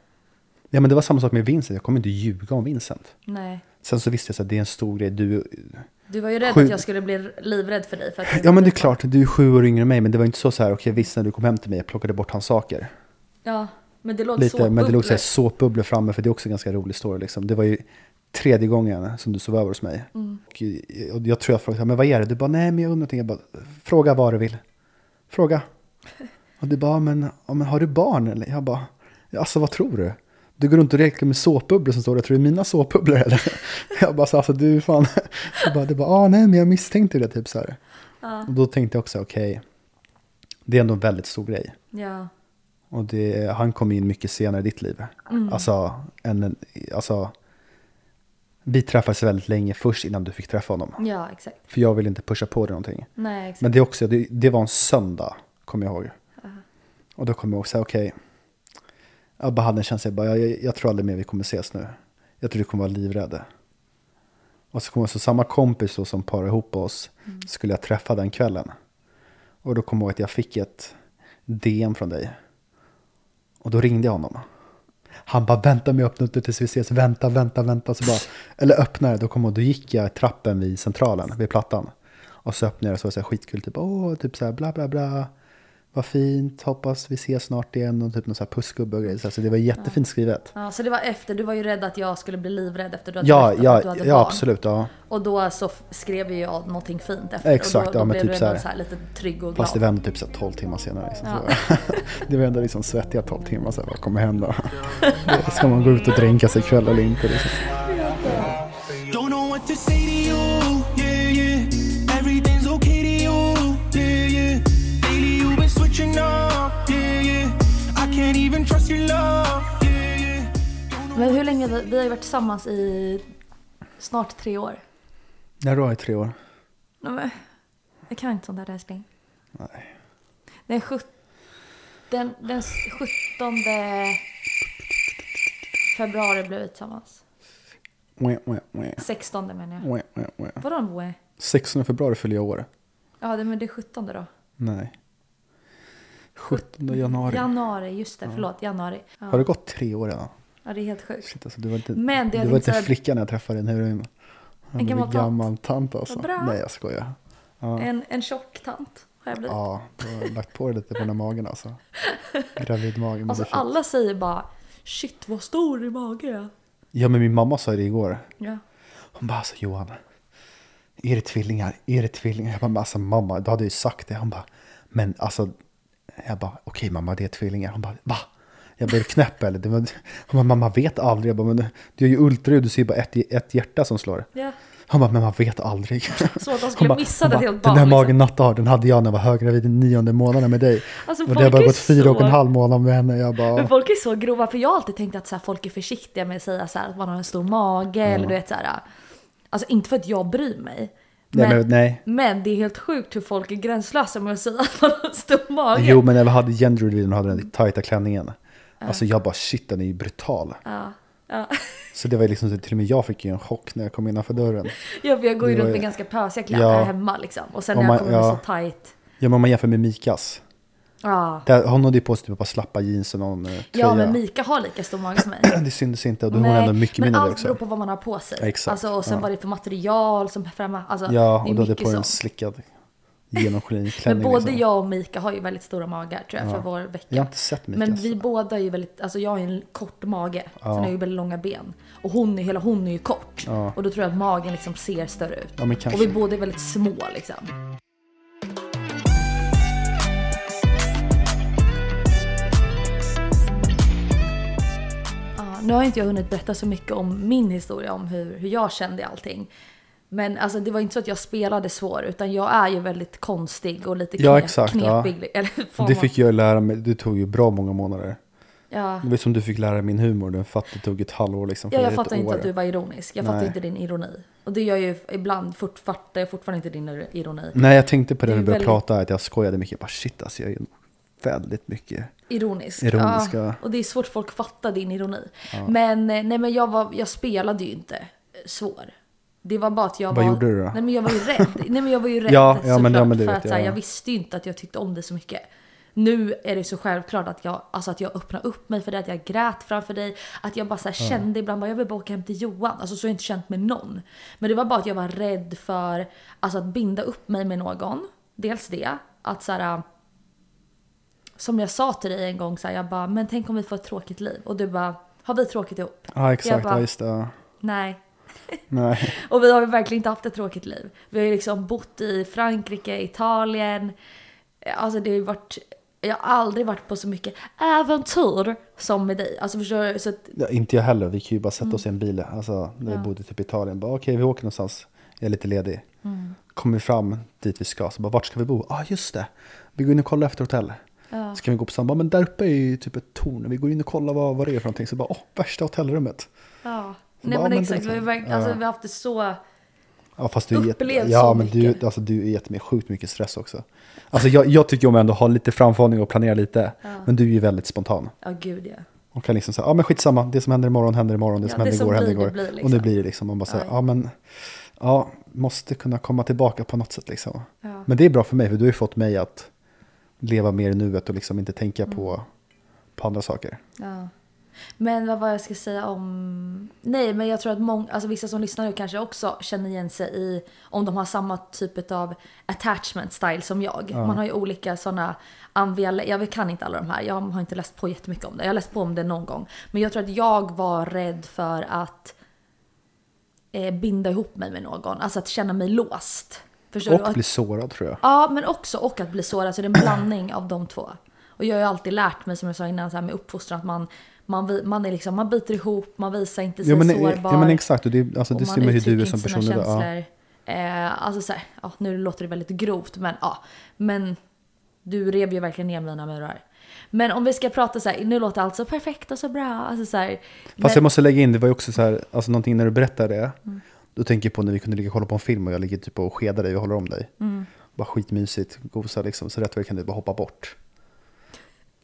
Ja, men det var samma sak med Vincent. Jag kommer inte ljuga om Vincent. nej. Sen så visste jag att det är en stor grej. Du, Du var ju rädd Sju- att jag skulle bli livrädd för dig. För att ja, men det är klart. Du är sju år yngre än mig. Men det var inte så så här, okej, visst när du kom hem till mig, jag plockade bort hans saker. Ja, men det låg Lite, men det låg så här såpbubblor. såpbubblor framme, för det är också en ganska rolig story. Liksom. Det var ju tredje gången som du sov över hos mig. Mm. Och, och jag tror jag frågade, men vad är det? Du bara, nej men jag undrar någonting. Jag bara, fråga vad du vill. Fråga. Och du bara, men, ja, men har du barn eller? Jag bara, ja, alltså vad tror du? Du går runt och leker med såpbubblor som står där, tror du det är mina såpbubblor eller? Jag bara, så, alltså du fan, jag bara, du bara, ah, nej men jag misstänkte det typ så här. Och då tänkte jag också, okej, det är ändå en väldigt stor grej. Ja, Och det, han kom in mycket senare i ditt liv. Alltså, en, alltså, vi träffades väldigt länge först innan du fick träffa honom. ja exakt. För jag ville inte pusha på dig någonting. Nej, exakt. Men det, också, det, det var en söndag, kommer jag ihåg. Och då kom jag ihåg, okej. Jag bara hade en känsla, jag, bara, jag, jag tror aldrig mer vi kommer ses nu. Jag tror du kommer vara livrädd. Och så kom jag så samma kompis då som parade ihop oss, skulle jag träffa den kvällen. Och då kom jag ihåg att jag fick ett DM från dig. Och då ringde jag honom. Han bara vänta med att öppna upp tills vi ses, vänta, vänta, vänta. Så bara, eller öppna det, då kom jag, då gick jag trappen vid centralen, vid plattan. Och så öppnade jag det och så var det så här skitkul, typ åh, typ så här bla bla bla vad fint, hoppas vi ses snart igen och typ någon så här pussgubbe och grejer. Så alltså, det var jättefint skrivet. Ja, så det var efter, du var ju rädd att jag skulle bli livrädd efter du hade Ja, berättat ja, att du hade ja barn. absolut. Ja. Och då så skrev ju jag någonting fint efter. Exakt, och då, ja, då men blev typ du så så här lite trygg och glad. Fast det var ändå typ så här 12 timmar senare. Liksom. Ja. Så, det var ändå liksom svettiga 12 timmar. Så här, vad kommer hända? Ska man gå ut och dränka sig ikväll eller inte? Liksom. Don't know what to say to you, been switching up, yeah, yeah. I can't even trust your love, yeah, yeah. Men hur länge, vi, vi har ju varit tillsammans i snart tre år. När då i tre år? Nej, men, jag kan inte sånt där älskling. Nej. Den, sjut, den, den 17 februari blev vi tillsammans. Mwah, mwah, mwah. 16 menar jag. Mwah, mwah, mwah. Vadå mwah? 16 februari fyller jag år. Ja, det, men det är 17 då. Nej. 17 januari. Januari, just det. Förlåt, januari. Ja. Har det gått tre år redan? ja, det är helt sjukt. Shit, alltså, du var inte, Men det du var inte säga- flicka när jag träffade dig. En, En gammal tant. gammal tant alltså. Bra. Nej, jag skojar. Ja. En, en tjock tant har jag blivit. Ja, du har lagt på dig lite på den här magen alltså. Gravidmage. men alltså alla säger bara Shit vad stor i mage jag är." Ja, men min mamma sa det igår. Ja. Hon bara, alltså Johan, är det tvillingar? Är det tvillingar? Jag bara, alltså mamma, du hade ju sagt det. Hon bara, men alltså, jag bara, okej mamma, det är tvillingar. Hon bara, va? Jag blev knäpp eller? Det var, hon bara, mamma vet aldrig. Jag bara, men du, är ju ultraljud, du ser ju bara ett, ett hjärta som slår. Ja. Hon bara, men man vet aldrig. Så att de skulle bara- missa det bara, helt Den barn. där liksom. magen Natta har, den hade jag när jag var höggravid i nionde månaden med dig. Alltså, och det har bara gått fyra och en så- halv månad med henne. Jag bara, Men folk är så grova för jag har alltid tänkt att så här, folk är försiktiga med att säga så här, att man har en stor mage eller du vet så här. Alltså inte för att jag bryr mig. Nej, Men, men, nej. men det är helt sjukt hur folk är gränslösa med att säga att man har stor mage. Jo, men när vi hade gender reveal och hade den tajta klänningen. Alltså jag bara, shit den är ju brutal. Ja. Ja. Så det var liksom, till och med jag fick ju en chock när jag kom innanför dörren. Ja, för jag går ju runt med ganska pösiga kläder Ja. här hemma liksom. Och sen när jag kommer med ja. så tight. Ja, men om man jämför med Mikas. Ja. Där, hon hade ju på sig typ ett par slappa jeans och någon eh, tröja. ja, men Mika har lika stor mage som mig. det syntes inte och då har hon ändå mycket men mindre allt också. beror på vad man har på sig. Exakt, Alltså, och sen ja. vad det är för material som är framme. Alltså, Ja, är och då hade på dig en slickad genomskinlig Men klänning. både liksom. jag och Mika har ju väldigt stora magar tror jag Ja. för vår vecka. Jag har inte sett Mikas. Men vi båda är ju väldigt, alltså jag har en kort mage. Ja. Sen har jag ju väldigt långa ben. Och hon är, hela hon är ju kort. Ja. Och då tror jag att magen liksom ser större ut. Ja, men och vi båda är väldigt små liksom. Nu har inte jag hunnit berätta så mycket om min historia, om hur, hur jag kände allting. Men alltså, det var inte så att jag spelade svår, utan jag är ju väldigt konstig och lite knep, Ja, exakt, ja. knepig. Eller, fan Det fick jag lära mig, det tog ju bra många månader. ja. Det var som du fick lära min humor, den fatt det tog ett halvår liksom. Ja, jag fattar inte år. att du var ironisk. Jag fattar inte din ironi. Och det gör ju ibland, fort, fattar jag fortfarande inte din ironi. Nej, jag tänkte på det Det är när vi började väldigt- prata, att jag skojade mycket. Jag bara shit alltså, jag är väldigt mycket. Ironisk. Ironisk, ja. ja. Och det är svårt folk fattar din ironi. Men, eh, nej, men jag, var, jag spelade ju inte eh, svår. Det var bara att jag Vad var... gjorde du då? Nej men jag var ju rädd. nej men jag var ju rädd Ja, ja, men- ja, men för att jag, här, ja. jag visste ju inte att jag tyckte om det så mycket. Nu är det så självklart att jag, alltså att jag öppnar upp mig för det, att jag grät framför dig. Att jag bara så här kände ibland bara jag vill bara åka hem till Johan. Alltså så har jag inte känt med någon. Men det var bara att jag var rädd för alltså, att binda upp mig med någon. Dels det. Att så här, som jag sa till dig en gång, så här, jag bara, men tänk om vi får ett tråkigt liv. Och du bara, har vi tråkigt ihop? Ja, exakt, Jag bara, ja, just det. ja. Nej. Nej. Och vi har verkligen inte haft ett tråkigt liv. Vi har ju liksom bott i Frankrike, Italien. Alltså det har ju varit, jag har aldrig varit på så mycket äventyr som med dig. Alltså förstår du? Så att, Ja, inte jag heller, vi kan ju bara sätta Mm. oss i en bil. Alltså, när vi bodde typ i Italien. Bara, Okej, vi åker någonstans. Jag är lite ledig. Mm. Kommer fram dit vi ska. Så bara, vart ska vi bo? Ja, ah, just det. Vi går in och kollar efter hotell. Ja. Så kan vi gå på samma. Men där uppe är ju typ ett torn. Vi går in och kollar vad, vad det är för någonting. Så bara, åh, värsta hotellrummet. ja. Så Nej bara, men exakt, det vi är har, så. verk- alltså, Ja. vi har haft det så... Ja, fast du är. Upplevt ja, men du, alltså, du är jättemycket sjukt mycket stress också. Alltså jag, jag tycker om ändå att ha lite framförhållning och planera lite. Men du är ju väldigt spontan. Ja gud ja. Och kan liksom säga, ja men skitsamma, det som händer imorgon händer imorgon, det Ja, som det händer som igår händer det igår. blir, Och liksom. nu blir det liksom, man bara säger, Ja. ja men, ja, måste kunna komma tillbaka på något sätt liksom. Ja. Men det är bra för mig, för du har ju fått mig att leva mer i nuet och liksom inte tänka Mm. på, på andra saker. Ja. Men vad var jag ska säga om... Nej, men jag tror att många, alltså vissa som lyssnar nu kanske också känner igen sig i om de har samma typ av attachment style som jag. Man har ju olika sådana ambivalent, jag kan inte alla de här, jag har inte läst på jättemycket om det. Jag har läst på om det någon gång. Men jag tror att jag var rädd för att eh, binda ihop mig med någon, alltså att känna mig låst. Förstår du? Och Att- bli sårad tror jag. Ja, men också och att bli sårad. Så det är en blandning av de två. Och jag har ju alltid lärt mig, som jag sa innan, så här med uppfostran att man, man, man, är liksom, man biter ihop, man visar inte sig Ja men, sårbar. ja, men exakt, och det, alltså, det man stämmer hur du är som person. idag. Ja. känslor. Eh, alltså så här, ja, nu låter det väldigt grovt, men ja. Men du rev ju verkligen ner mina murar. Men om vi ska prata så här, nu låter allt så perfekt och så bra. Alltså så här, Fast men- jag måste lägga in, det var ju också så här, alltså någonting när du berättar det. Mm. Då tänker jag på när vi kunde ligga och kolla på en film och jag ligger typ och skedar dig och håller om dig. Mm. Bara skitmysigt, gosa liksom. Så rätt vad kan du bara hoppa bort.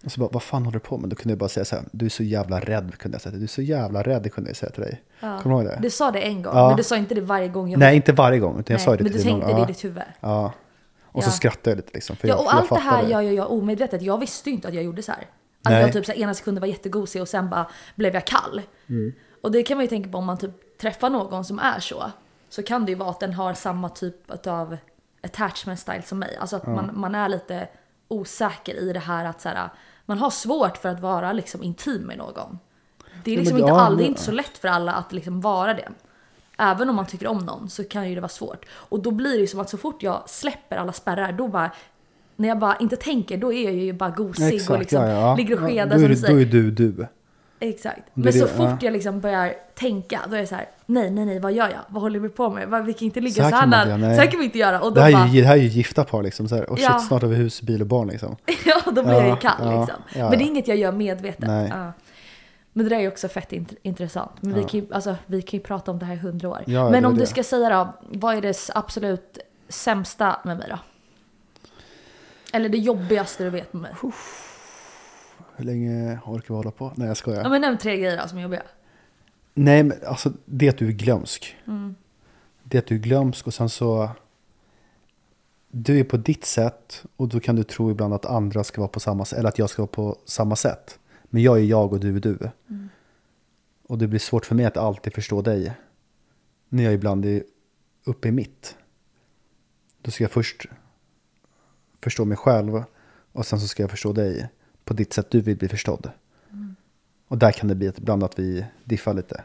Och så bara, vad fan håller du på med? Då kunde jag bara säga så här, du är så jävla rädd, kunde jag säga. Du är så jävla rädd, kunde jag säga till dig. ja. Kommer du ihåg det? Du sa det en gång, Ja. men du sa inte det varje gång jag Nej, inte varje gång, utan jag Nej, sa det Men till du dig någon- tänkte det i ditt huvud. Ja. Och så Ja. skrattade jag lite liksom. För Ja, jag, och jag allt det här gör ju jag omedvetet. Jag visste ju inte att jag gjorde så här. Att Nej. jag typ så här, ena sekunden var jättegosig och sen bara blev jag kall. Mm. Och det kan man ju tänka på om man typ träffar någon som är så. Så kan det ju vara att den har samma typ av attachment style som mig. Alltså att man, man är lite osäker i det här att så här, man har svårt för att vara liksom intim med någon. Det är Ja, liksom men- inte, ja, all, det är inte så lätt för alla att liksom vara det. Även om man tycker om någon så kan ju det vara svårt. Och då blir det ju som att så fort jag släpper alla spärrar då bara när jag bara inte tänker då är jag ju bara gosig och liksom ja, ja. ligger och Ja, skedar då, som är du det, då är du du. Exakt. Men så fort ja. jag liksom börjar tänka då är det så här: nej nej nej vad gör jag? Vad håller vi på med? Vad- Vi kan inte ligga Så här så här, kan man nej. Så här kan vi inte göra. Och Det här, bara, är ju, det här är ju gifta par liksom. Så här, och shit, Ja. snart har vi hus, bil och barn liksom. ja då blir jag ju Ja, kall ja, liksom. ja, Men det är ja. inget jag gör medvetet. Ja. Men det där är ju också fett int- intressant. Men vi, kan ju, alltså, vi kan ju prata om det här i hundra år. Ja, Men det om du det. ska säga då, vad är det absolut sämsta med mig då? Eller det jobbigaste du vet med mig? Hur länge orkar vi hålla på? Nej jag skojar. Ja men nämn tre grejer då som är jobbiga. Nej men alltså det att du är glömsk. Mm. Det är att du är glömsk och sen så. Du är på ditt sätt och då kan du tro ibland att andra ska vara på samma sätt. Eller att jag ska vara på samma sätt. Men jag är jag och du är du. Mm. Och det blir svårt för mig att alltid förstå dig. När jag ibland är uppe i mitt. Då ska jag först förstå mig själv. Och sen så ska jag förstå dig på ditt sätt du vill bli förstådd. Och där kan det bli ibland att vi diffar lite.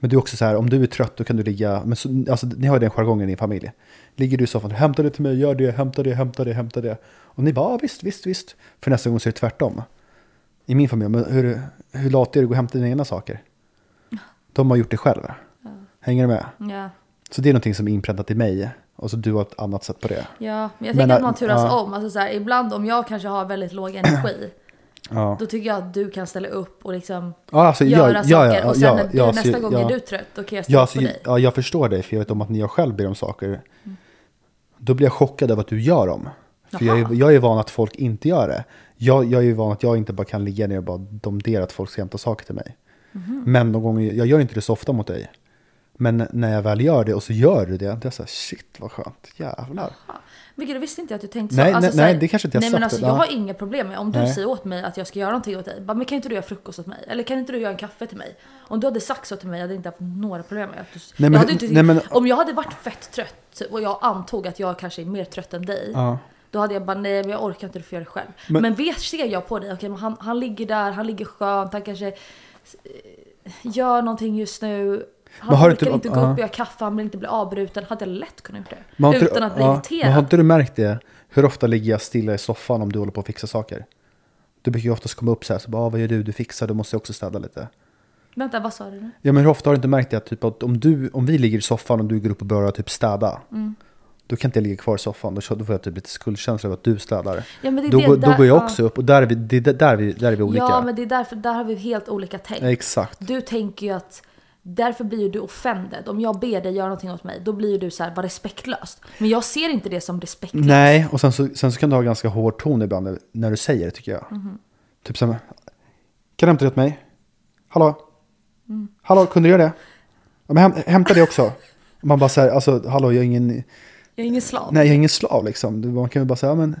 Men du är också så här, om du är trött då kan du ligga, men så, alltså, ni har ju den jargongen i din familj. Ligger du i soffan, hämta det till mig, gör det, hämta det, hämta det, hämta det. Och ni bara, ja, visst, visst, visst. För nästa gång så är det tvärtom. I min familj, men hur, hur lat är du att gå och hämta dina egna saker? De har gjort det själva. Hänger du med? Ja. Så det är någonting som är inpräntat i mig. Och så du har ett annat sätt på det. Ja, men jag Men, tänker att äh, man turas ja. om. Alltså så här, ibland om jag kanske har väldigt låg energi. Ja, Då tycker jag att du kan ställa upp och liksom ja alltså, göra ja, saker. och sen när du, nästa gång är du trött, då kan jag ställa Ja, upp så, på dig. ja, jag förstår dig, för jag vet om att när jag själv ber om saker, då blir jag chockad över att du gör dem. För jag är, jag är van att folk inte gör det. Jag, jag är van att jag inte bara kan ligga ner och bara domdera att folk ska hämta saker till mig. Mhm. Men någon gång, jag gör inte det så ofta mot dig. Men när jag väl gör det och så gör du det, det är så här, shit vad skönt, jävlar. Gud, det visste inte jag att du tänkte Nej, så. Alltså, nej, så här, nej, det kanske inte jag Nej sagt men alltså det, jag ja. har inga problem med om du Nej. säger åt mig att jag ska göra någonting åt dig. Bara, men kan inte du göra frukost åt mig? Eller kan inte du göra en kaffe till mig? Om du hade sagt så till mig hade jag inte haft några problem med att du... men- jag hade inte, nej, men- Om jag hade varit fett trött och jag antog att jag kanske är mer trött än dig. Ja. Då hade jag bara nej men jag orkar inte, du får göra det själv. Men, Men- vet, ser jag på dig, men han, han ligger där, han ligger skönt, han kanske gör någonting just nu. Han Men har du orkar inte- inte gå ja. upp och göra kaffe, han vill inte bli avbruten. Hade jag lätt kunnat gjort det. Men Utan du- att bli ja, irriterad. Men har inte du märkt det? Hur ofta ligger jag stilla i soffan om du håller på att fixa saker? Du brukar ju oftast komma upp så här, så bara, ah, vad gör du? Du fixar, du måste också städa lite. Vänta, vad sa du nu? Ja men hur ofta har du inte märkt det? att Typ att om, du, om vi ligger i soffan och du går upp och börjar typ städa. Mm. Då kan inte jag ligga kvar i soffan. Då, då får jag typ lite skuldkänsla över att du städar. Ja, men det är Då, det går, då där- går jag ja. också upp och där är vi, det, är där, är vi, där är vi olika. Ja, men det är därför, där har vi helt olika tänk. Ja, Exakt. Du tänker ju att därför blir ju du offended. Om jag ber dig göra någonting åt mig, då blir ju du så här, var respektlöst. Men jag ser inte det som respektlöst. Nej, och sen så, sen så kan du ha ganska hård ton ibland när, du säger det tycker jag. Mhm. Typ som, kan du hämta det åt mig? Hallå? Mm. Hallå, kunde du göra det? Ja, men häm, hämta det också. Man bara säger, alltså hallå, jag är ingen, Jag är ingen slav. Nej, jag är ingen slav liksom. Man kan ju bara säga, ja, men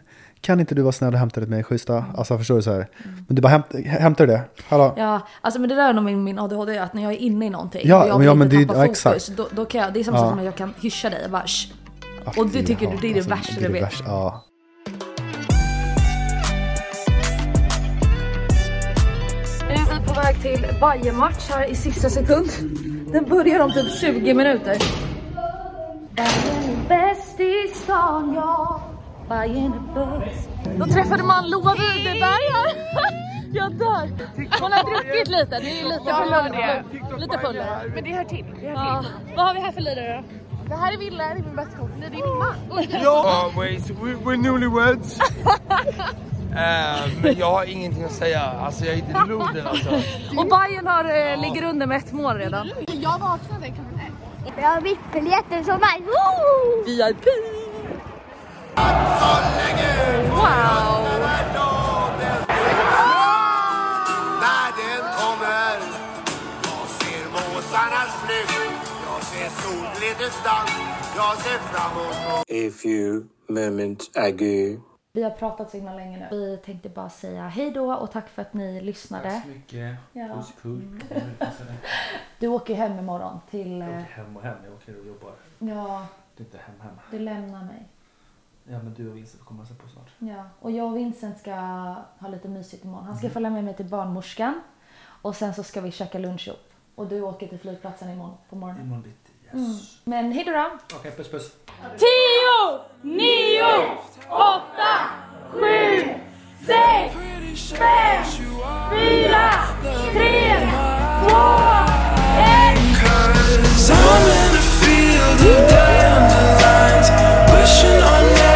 kan inte du vara snäll och hämta det med schyssta? Alltså förstår du så här. Men du bara hämt, hämtar du det? Hallå? Ja, alltså men det där är nog min, min ADHD, att när jag är inne i någonting Ja, och jag vill ja, inte men det- tappa ja, fokus, exakt. då, då kan jag, det är som Ja. att jag kan hyscha dig och bara Shh. Ja, Och du tycker ja, det är det värsta det är du det vet. värsta, Ja. Nu är vi på väg till Bayern-match här i sista sekund. Den börjar om typ 20 minuter. Bayern är bäst i stan, ja. Då träffade man Loa Widerberg här. Jag dör. Hon har druckit lite, det är lite full. hör det. Lite full. Men det hör till. Det hör Ja. till. Vad har vi här för lirare då? Det här är Wille, det är min bästa kompis. Nej, det är min man. Ja, wait, we, we're newlyweds. Eh, men jag har ingenting att säga. Alltså jag är inte loden alltså. Och Bayern har, eh, ligger under med ett mål redan. Jag vaknade klockan ett. Jag har VIP-biljetter som är... Woo! VIP! Wow! När den kommer Jag ser måsarnas flykt Jag ser solgledens dans Jag ser framåt A few moments ago. Vi har pratat så himla länge nu. Vi tänkte bara säga hej då och tack för att ni lyssnade. Tack så mycket. Ja. Puss puss. Du åker hem imorgon till... eh, Jag åker hem och hem, jag åker och jobbar. Ja, Det är inte hem hem. du lämnar mig. Ja men du och Vincent kommer att se på snart. Ja, och jag och Vincent ska ha lite mysigt imorgon. Han ska mm. följa med mig till barnmorskan och sen så ska vi käka lunch ihop. Och du åker till flygplatsen imorgon på morgonen. Imorgon bitti, yes. Mm. Men hejdå då! Okej, okay, puss puss. 10, 9, 8, 7, 6, 5, 4, 3, 2, 1. Wishing on me